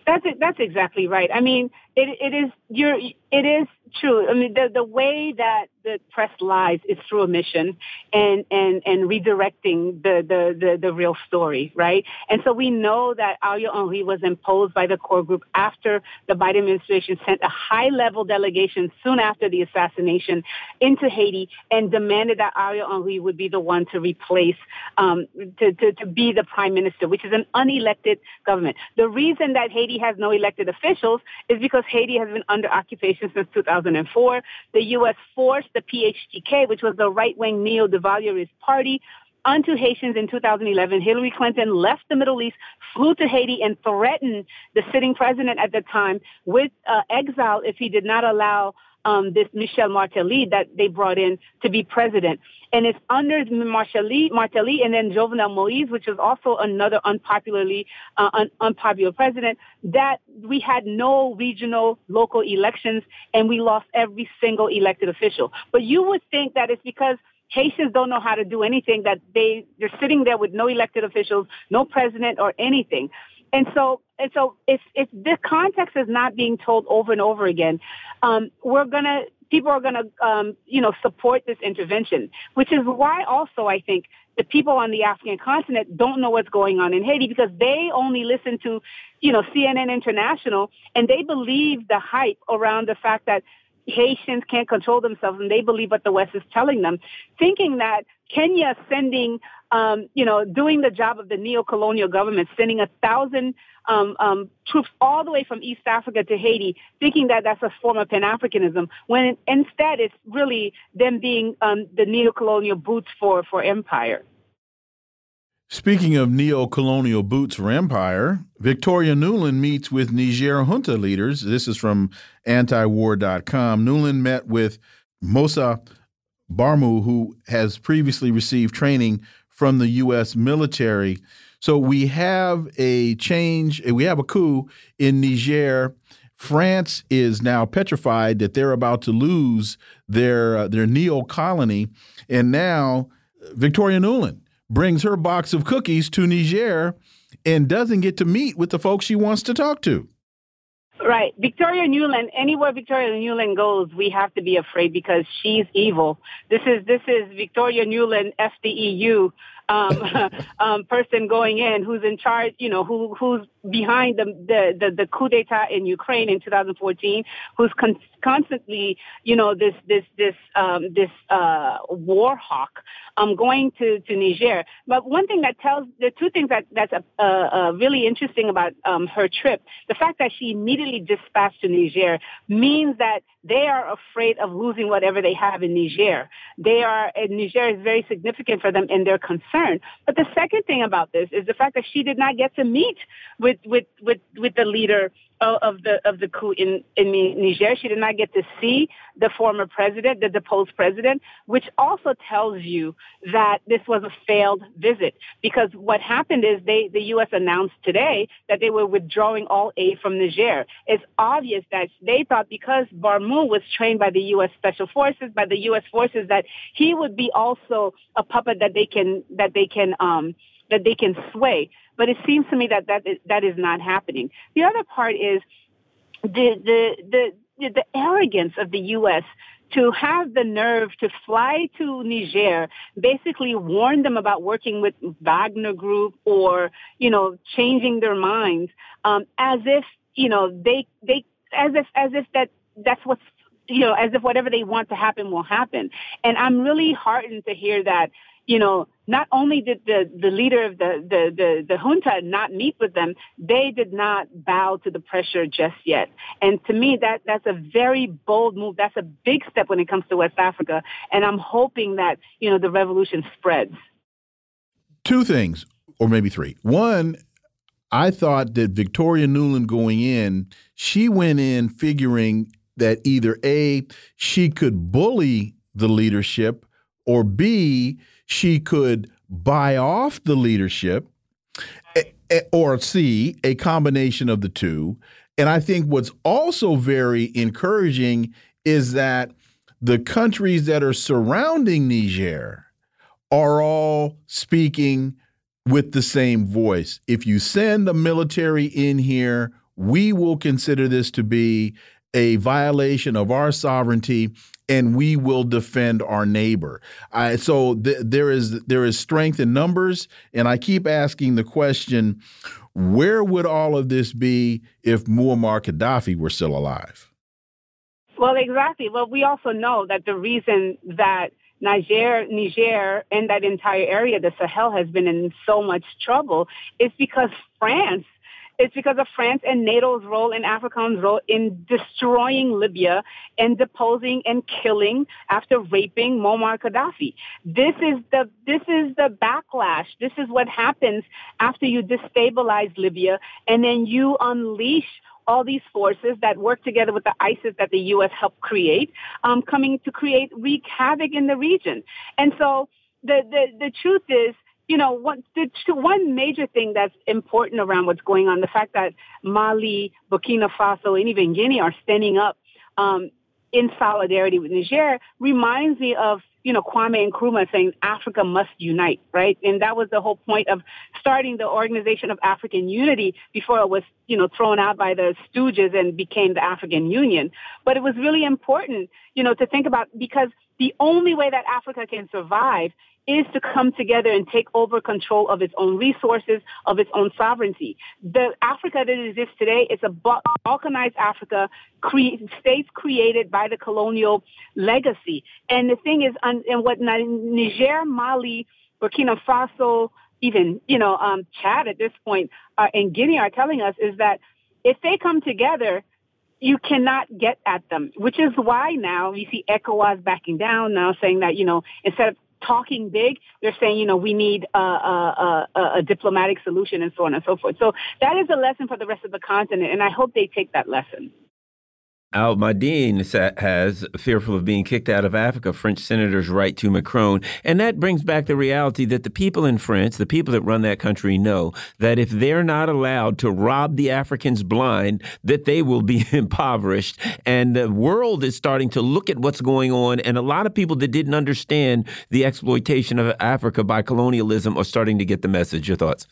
That's it, that's exactly right. I mean, it, it is you're it is true. I mean, the the way that the press lies is through omission and and and redirecting the the the, the real story, right? And so we know that Ariel Henry was imposed by the core group after the Biden administration sent a high level delegation soon after the assassination into Haiti and demanded that Ariel Henry would be the one to replace um, to, to to be the prime minister, which is an unelected government. The reason that Haiti has no elected officials is because Haiti has been under occupation since 2004. The U.S. forced the PHTK, which was the right-wing neo-Duvalierist party, onto Haitians in 2011. Hillary Clinton left the Middle East, flew to Haiti, and threatened the sitting president at the time with uh, exile if he did not allow um, this Michel Martelly that they brought in to be president. And it's under Martelly, Martelly and then Jovenel Moise, which is also another unpopularly uh, un- unpopular president, that we had no regional local elections and we lost every single elected official. But you would think that it's because Haitians don't know how to do anything that they they're sitting there with no elected officials, no president or anything. And so, and so, if if this context is not being told over and over again, um, we're gonna people are gonna um, you know support this intervention, which is why also I think the people on the African continent don't know what's going on in Haiti because they only listen to you know CNN International and they believe the hype around the fact that Haitians can't control themselves and they believe what the West is telling them, thinking that Kenya sending, um, you know, doing the job of the neo-colonial government, sending a thousand um, um, troops all the way from East Africa to Haiti, thinking that that's a form of Pan-Africanism, when instead it's really them being um, the neo-colonial boots for, for empire. Speaking of neo-colonial boots for empire, Victoria Nuland meets with Niger junta leaders. This is from antiwar.com. Nuland met with Moussa Barmou, who has previously received training from the U.S. military. So we have a change, we have a coup in Niger. France is now petrified that they're about to lose their uh, their neo colony, and now Victoria Nuland brings her box of cookies to Niger and doesn't get to meet with the folks she wants to talk to. Right. Victoria Nuland, anywhere Victoria Nuland goes, we have to be afraid because she's evil. This is this is Victoria Nuland, FDEU, um, um, person going in who's in charge, you know, who who's behind the the the, the coup d'état in Ukraine in 2014, who's con- constantly, you know, this this this um, this uh, war hawk um, going to to Niger. But one thing that tells the two things that that's uh, uh, really interesting about um, her trip, the fact that she immediately dispatched to Niger means that they are afraid of losing whatever they have in Niger. They are, and Niger is very significant for them in their concern. But the second thing about this is the fact that she did not get to meet with, with, with, with the leader of the of the coup in in Niger. She did not get to see the former president, the deposed president, which also tells you that this was a failed visit. Because what happened is they the U.S. announced today that they were withdrawing all aid from Niger. It's obvious that they thought because Barmou was trained by the U.S. Special Forces, by the U.S. forces, that he would be also a puppet that they can that they can um, that they can sway. But it seems to me that that is, that is not happening. The other part is the the the the arrogance of the U.S. to have the nerve to fly to Niger, basically warn them about working with Wagner Group or you know changing their minds, um, as if you know they they as if as if that that's what's you know as if whatever they want to happen will happen. And I'm really heartened to hear that you know, not only did the, the leader of the, the, the, the junta not meet with them, they did not bow to the pressure just yet. And to me, that, that's a very bold move. That's a big step when it comes to West Africa. And I'm hoping that, you know, the revolution spreads. Two things, or maybe three. One, I thought that Victoria Nuland going in, she went in figuring that either A, she could bully the leadership, or B, she could buy off the leadership, or C, a combination of the two. And I think what's also very encouraging is that the countries that are surrounding Niger are all speaking with the same voice. If you send a military in here, we will consider this to be a violation of our sovereignty and we will defend our neighbor. I, so th there is there is strength in numbers, and I keep asking the question: Where would all of this be if Muammar Gaddafi were still alive? Well, exactly. Well, we also know that the reason that Niger, Niger, and that entire area, the Sahel, has been in so much trouble is because France it's because of France and NATO's role and AFRICOM's role in destroying Libya and deposing and killing after raping Muammar Gaddafi. This is the this is the backlash. This is what happens after you destabilize Libya and then you unleash all these forces that work together with the ISIS that the U.S. helped create, um, coming to create wreak havoc in the region. And so the, the, the truth is you know, one, the, one major thing that's important around what's going on, the fact that Mali, Burkina Faso, and even Guinea are standing up um, in solidarity with Niger reminds me of, you know, Kwame Nkrumah saying Africa must unite, right? And that was the whole point of starting the Organization of African Unity before it was, you know, thrown out by the Stooges and became the African Union. But it was really important, you know, to think about because the only way that Africa can survive is to come together and take over control of its own resources, of its own sovereignty. The Africa that exists today is a balkanized Africa, cre- states created by the colonial legacy. And the thing is, and what Niger, Mali, Burkina Faso, even, you know, um, Chad at this point, uh, and Guinea are telling us is that if they come together, you cannot get at them, which is why now you see ECOWAS backing down now saying that, you know, instead of talking big. They're saying, you know, we need a, a, a, a, diplomatic solution and so on and so forth. So that is a lesson for the rest of the continent, and I hope they take that lesson. Al Mayadeen has, fearful of being kicked out of Africa, French senators write to Macron. And that brings back the reality that the people in France, the people that run that country, know that if they're not allowed to rob the Africans blind, that they will be impoverished. And the world is starting to look at what's going on. And a lot of people that didn't understand the exploitation of Africa by colonialism are starting to get the message. Your thoughts?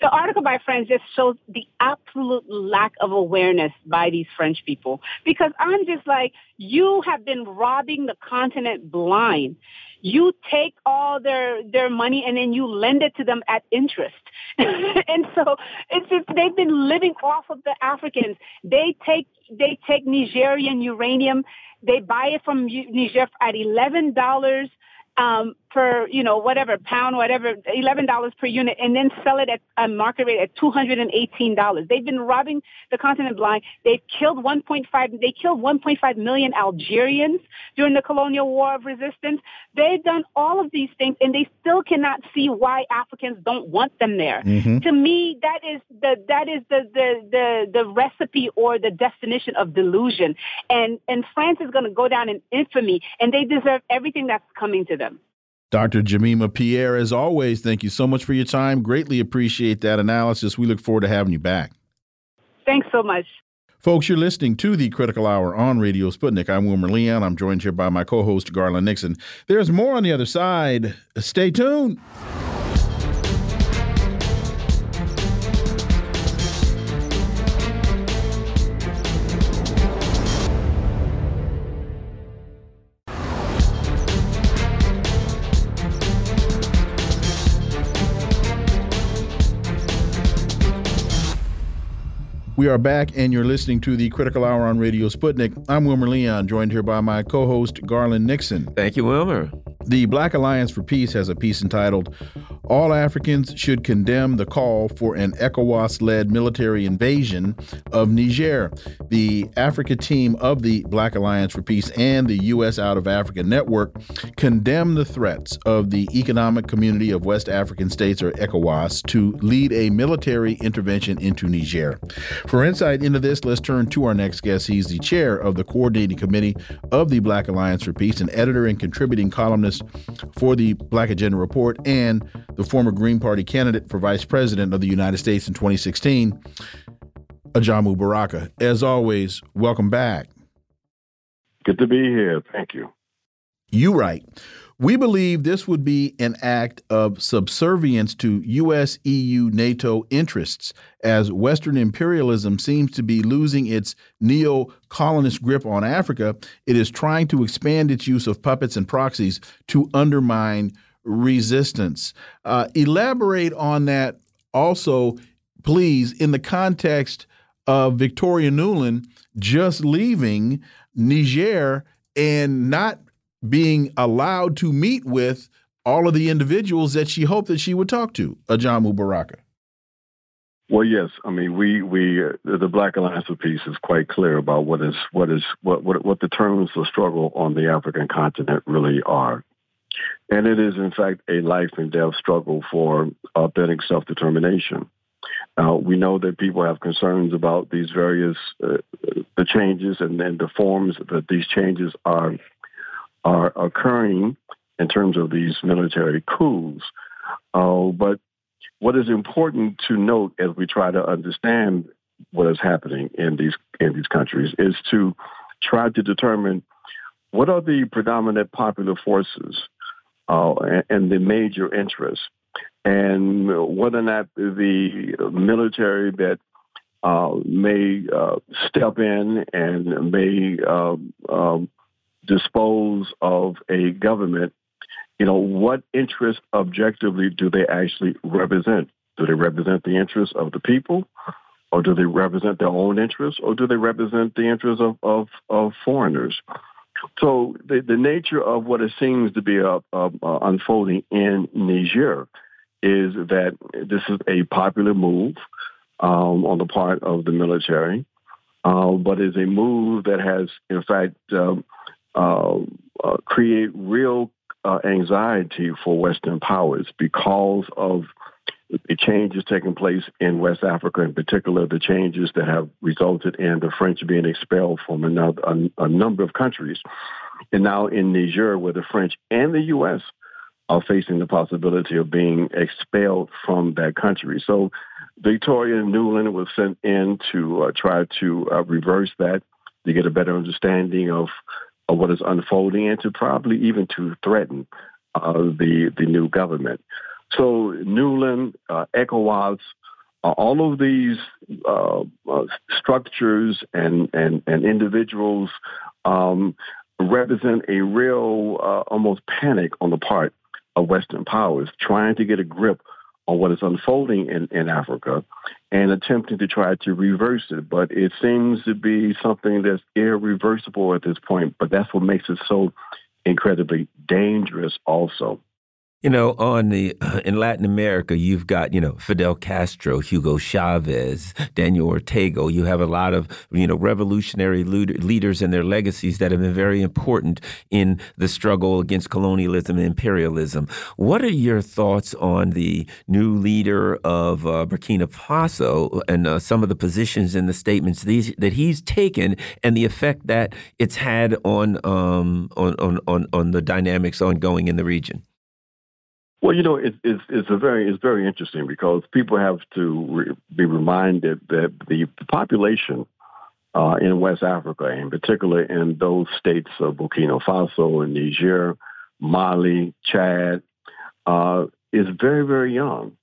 The article by French just shows the absolute lack of awareness by these French people because I'm just like, you have been robbing the continent blind. You take all their their money and then you lend it to them at interest. and so it's just, they've been living off of the Africans. They take they take Nigerian uranium, they buy it from Niger at eleven dollars um, per, you know, whatever, pound, whatever, $11 per unit, and then sell it at a market rate at $218. They've been robbing the continent blind. They've killed 1.5, they killed 1.5 million Algerians during the colonial war of resistance. They've done all of these things, and they still cannot see why Africans don't want them there. Mm-hmm. To me, that is the, that is the, the, the, the recipe or the definition of delusion. And, and France is going to go down in infamy, and they deserve everything that's coming to them. Dr. Jemima Pierre, as always, thank you so much for your time. Greatly appreciate that analysis. We look forward to having you back. Thanks so much. Folks, you're listening to the Critical Hour on Radio Sputnik. I'm Wilmer Leon. I'm joined here by my co host, Garland Nixon. There's more on the other side. Stay tuned. We are back, and you're listening to the Critical Hour on Radio Sputnik. I'm Wilmer Leon, joined here by my co host, Garland Nixon. Thank you, Wilmer. The Black Alliance for Peace has a piece entitled All Africans Should Condemn the Call for an ECOWAS led military invasion of Niger. The Africa team of the Black Alliance for Peace and the U.S. Out of Africa Network condemn the threats of the Economic Community of West African States, or ECOWAS, to lead a military intervention into Niger. For insight into this, let's turn to our next guest. He's the chair of the coordinating committee of the Black Alliance for Peace, an editor and contributing columnist for the Black Agenda Report and the former Green Party candidate for vice president of the United States in 2016, Ajamu Baraka. As always, welcome back. Good to be here. Thank you. You right. We believe this would be an act of subservience to U.S., EU, NATO interests as Western imperialism seems to be losing its neo colonist grip on Africa. It is trying to expand its use of puppets and proxies to undermine resistance. Uh, elaborate on that also, please, in the context of Victoria Nuland just leaving Niger and not being allowed to meet with all of the individuals that she hoped that she would talk to, Ajamu Baraka? Well, yes. I mean, we we uh, the Black Alliance for Peace is quite clear about what is what is what what what the terms of struggle on the African continent really are, and it is in fact a life and death struggle for authentic self determination. Uh, we know that people have concerns about these various uh, the changes and, and the forms that these changes are are occurring in terms of these military coups. Uh, but what is important to note as we try to understand what is happening in these in these countries is to try to determine what are the predominant popular forces uh, and, and, the major interests, and whether or not the military that uh, may uh, step in and may um, um dispose of a government, you know, what interests objectively do they actually represent? Do they represent the interests of the people? Or do they represent their own interests? Or do they represent the interests of, of, of foreigners? So the, the nature of what it seems to be uh, uh, unfolding in Niger is that this is a popular move um, on the part of the military, uh, but is a move that has, in fact, um, uh, uh, create real uh, anxiety for Western powers because of the changes taking place in West Africa, in particular, the changes that have resulted in the French being expelled from another, a, a number of countries. And now in Niger, where the French and the U.S. are facing the possibility of being expelled from that country. So Victoria Nuland was sent in to uh, try to uh, reverse that, to get a better understanding of, of what is unfolding, and to probably even to threaten uh, the the new government. So Nuland, uh, ECOWAS, uh, all of these uh, uh, structures and, and, and individuals um, represent a real uh, almost panic on the part of Western powers trying to get a grip on what is unfolding in, in Africa and attempting to try to reverse it. But it seems to be something that's irreversible at this point. But that's what makes it so incredibly dangerous also. You know, on the in Latin America, you've got you know Fidel Castro, Hugo Chavez, Daniel Ortega. You have a lot of you know revolutionary leaders and their legacies that have been very important in the struggle against colonialism and imperialism. What are your thoughts on the new leader of uh, Burkina Faso and uh, some of the positions and the statements these, that he's taken and the effect that it's had on um, on, on on on the dynamics ongoing in the region? Well, you know, it, it's it's a very it's very interesting because people have to re- be reminded that the population uh, in West Africa, in particular in those states of Burkina Faso and Niger, Mali, Chad, uh, is very very young,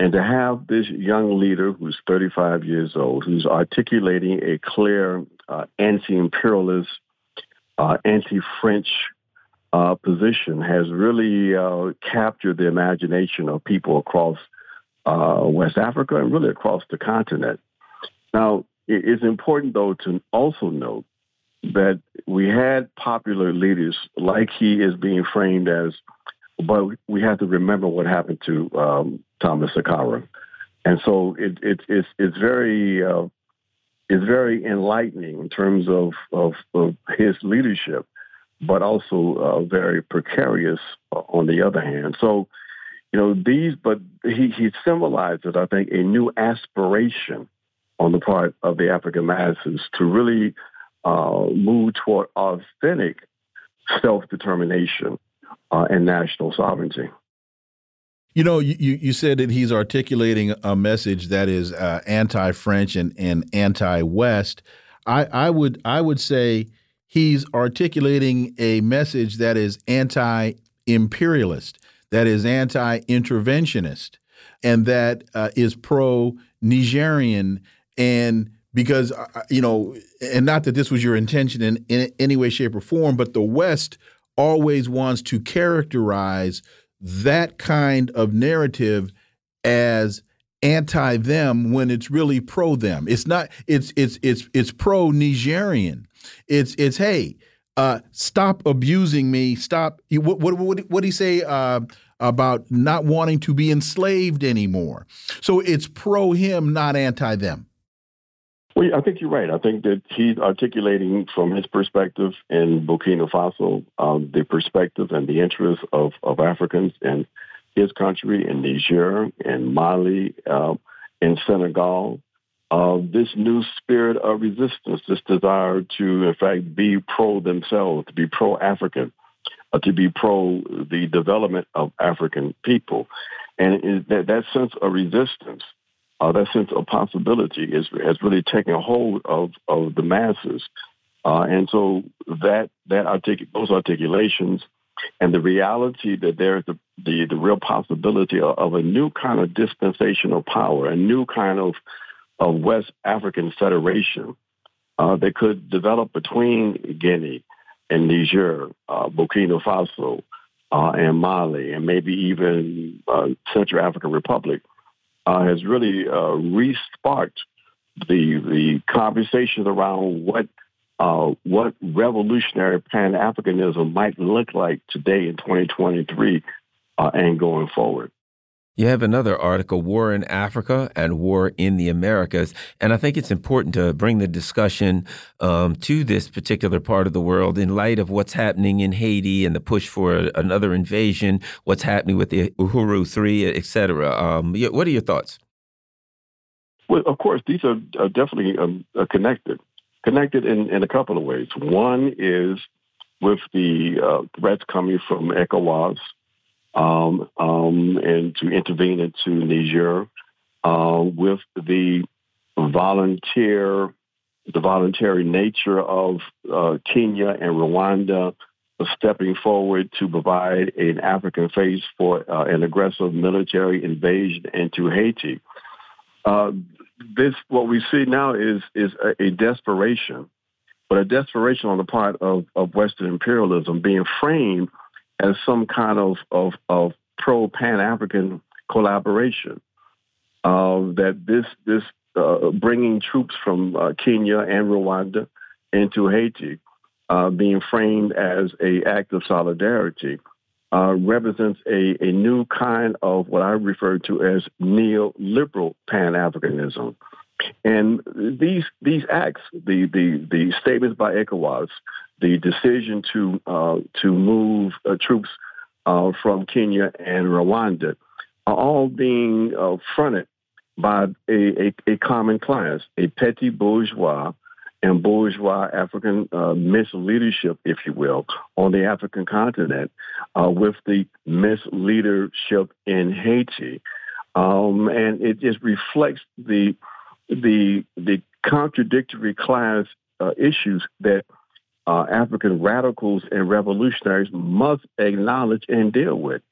and to have this young leader who's 35 years old, who's articulating a clear uh, anti-imperialist, uh, anti-French uh, position has really uh, captured the imagination of people across uh, West Africa and really across the continent. Now, it's important, though, to also note that we had popular leaders like he is being framed as, but we have to remember what happened to um, Thomas Sankara. And so it, it, it's, it's very uh, it's very enlightening in terms of, of, of his leadership but also uh, very precarious uh, on the other hand. So, you know, these, but he, he symbolizes, I think, a new aspiration on the part of the African masses to really uh, move toward authentic self determination uh, and national sovereignty. You know, you, you said that he's articulating a message that is uh, anti-French and, and anti-West. I, I would I would say he's articulating a message that is anti imperialist, that is anti interventionist, and that uh, is pro Nigerian. And because, uh, uh, you know, and not that this was your intention in, in any way, shape, or form, but the West always wants to characterize that kind of narrative as anti them when it's really pro them. It's not it's it's it's it's pro Nigerian. It's it's hey, uh, stop abusing me. Stop. What what what what he say uh, about not wanting to be enslaved anymore? So it's pro him, not anti them. Well, I think you're right. I think that he's articulating from his perspective in Burkina Faso um, the perspective and the interests of, of Africans in his country, in Niger, in Mali, uh, in Senegal, uh, this new spirit of resistance, this desire to, in fact, be pro themselves, to be pro African, uh, to be pro the development of African people. And that, that sense of resistance, uh, that sense of possibility is, has really taken hold of, of the masses. Uh, and so that, that artic- those articulations and the reality that there's the, the, the real possibility of, of a new kind of dispensational power, a new kind of of West African Federation uh, that could develop between Guinea and Niger, uh, Burkina Faso, uh, and Mali, and maybe even uh, Central African Republic, uh, has really uh, re-sparked the the conversations around what what revolutionary Pan Africanism might look like today in 2023 and going forward. You have another article, War in Africa and War in the Americas. And I think it's important to bring the discussion um, to this particular part of the world in light of what's happening in Haiti and the push for another invasion, what's happening with the Uhuru 3, et cetera. Um, what are your thoughts? Well, of course, these are, are definitely um, uh, connected. Connected in, in a couple of ways. One is with the uh, threats coming from ECOWAS um, um, and to intervene into Niger uh, with the volunteer, the voluntary nature of uh, Kenya and Rwanda stepping forward to provide an African face for uh, an aggressive military invasion into Haiti. Uh, this, what we see now is is a, a desperation, but a desperation on the part of, of Western imperialism being framed as some kind of, of, of pro Pan African collaboration. Uh, that this this uh, bringing troops from uh, Kenya and Rwanda into Haiti, uh, being framed as a act of solidarity, uh, represents a, a new kind of what I refer to as neoliberal Pan Africanism. And these these acts, the the the statements by ECOWAS, the decision to uh, to move uh, troops uh, from Kenya and Rwanda, are all being uh, fronted by a, a, a, common class, a petty bourgeois and bourgeois African uh, misleadership, if you will, on the African continent, uh, with the misleadership in Haiti. Um, and it just reflects the the the contradictory class issues that uh, African radicals and revolutionaries must acknowledge and deal with.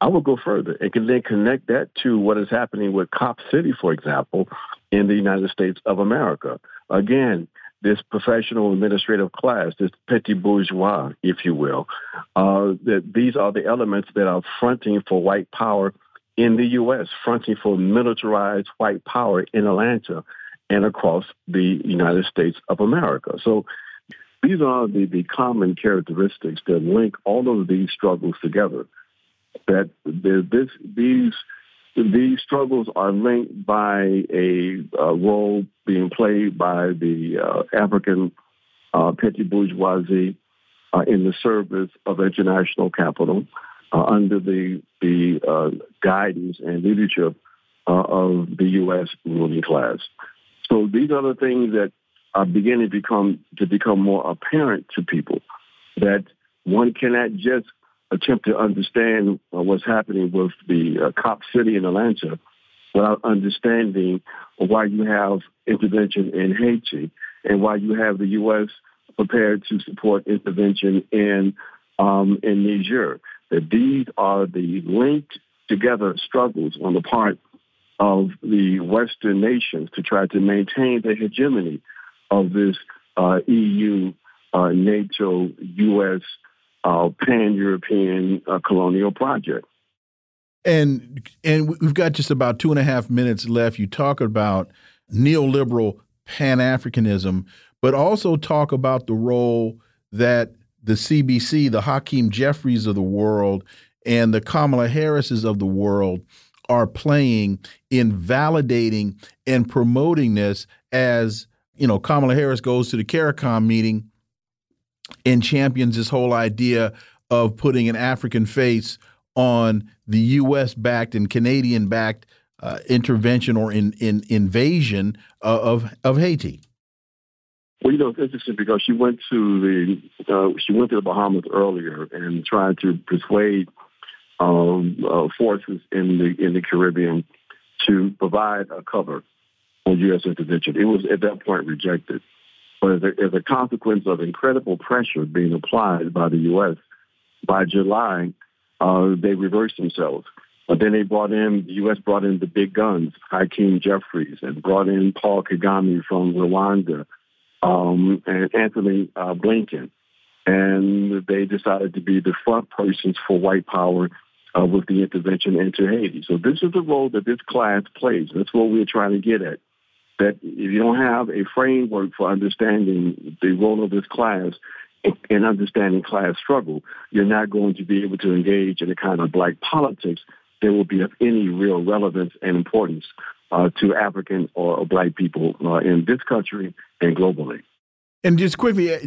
I will go further and can then connect that to what is happening with Cop City, for example, in the United States of America. Again, this professional administrative class, this petit bourgeois, if you will, uh, that these are the elements that are fronting for white power in the U.S., fronting for militarized white power in Atlanta and across the United States of America. So these are the, the common characteristics that link all of these struggles together. That this, these these struggles are linked by a, a role being played by the uh, African uh, petty bourgeoisie uh, in the service of international capital uh, under the the uh, guidance and leadership uh, of the U.S. ruling class. So these are the things that are beginning to become to become more apparent to people that one cannot just attempt to understand what's happening with the uh, cop city in Atlanta without understanding why you have intervention in Haiti and why you have the U.S. prepared to support intervention in um, in Niger that these are the linked together struggles on the part of the Western nations to try to maintain their hegemony of this uh, EU, uh, NATO, U.S. Uh, pan-European uh, colonial project. And and we've got just about two and a half minutes left. You talk about neoliberal Pan Africanism, but also talk about the role that the CBC, the Hakeem Jeffries of the world, and the Kamala Harrises of the world are playing in validating and promoting this as you know Kamala Harris goes to the CARICOM meeting and champions this whole idea of putting an African face on the U.S. backed and Canadian backed uh, intervention or in, in invasion of of Haiti. Well, you know, it's interesting because she went to the uh, she went to the Bahamas earlier and tried to persuade um, uh, forces in the in the Caribbean to provide a cover on U.S. intervention. It was at that point rejected, but as a, as a consequence of incredible pressure being applied by the U.S. by July, uh, they reversed themselves. But then they brought in the U.S. brought in the big guns, Hakeem Jeffries, and brought in Paul Kagame from Rwanda um, and Anthony uh, Blinken. And they decided to be the front persons for white power uh, with the intervention into Haiti. So this is the role that this class plays. That's what we're trying to get at. That if you don't have a framework for understanding the role of this class and understanding class struggle, you're not going to be able to engage in the kind of black politics that will be of any real relevance and importance uh, to African or black people uh, in this country and globally. And just quickly uh,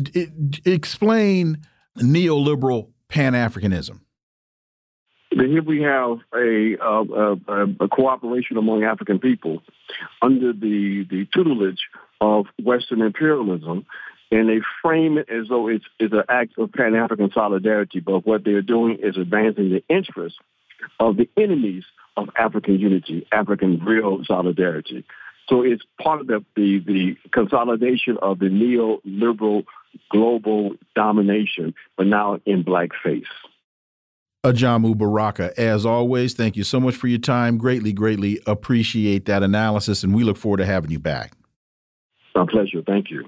explain neoliberal Pan Africanism. Here we have uh, a, a, a, cooperation among African people under the, the tutelage of Western imperialism, and they frame it as though it's, it's an act of Pan African solidarity. But what they're doing is advancing the interests of the enemies of African unity, African real solidarity. So it's part of the, the, the consolidation of the neoliberal global domination, but now in blackface. Ajamu Baraka, as always, thank you so much for your time. Greatly, greatly appreciate that analysis, and we look forward to having you back. My pleasure. Thank you.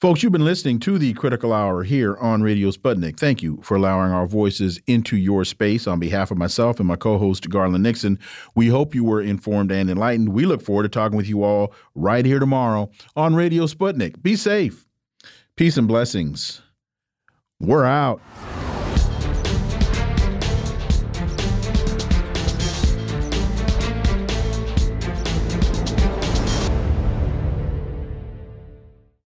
Folks, you've been listening to the Critical Hour here on Radio Sputnik. Thank you for allowing our voices into your space. On behalf of myself and my co host, Garland Nixon, we hope you were informed and enlightened. We look forward to talking with you all right here tomorrow on Radio Sputnik. Be safe. Peace and blessings. We're out.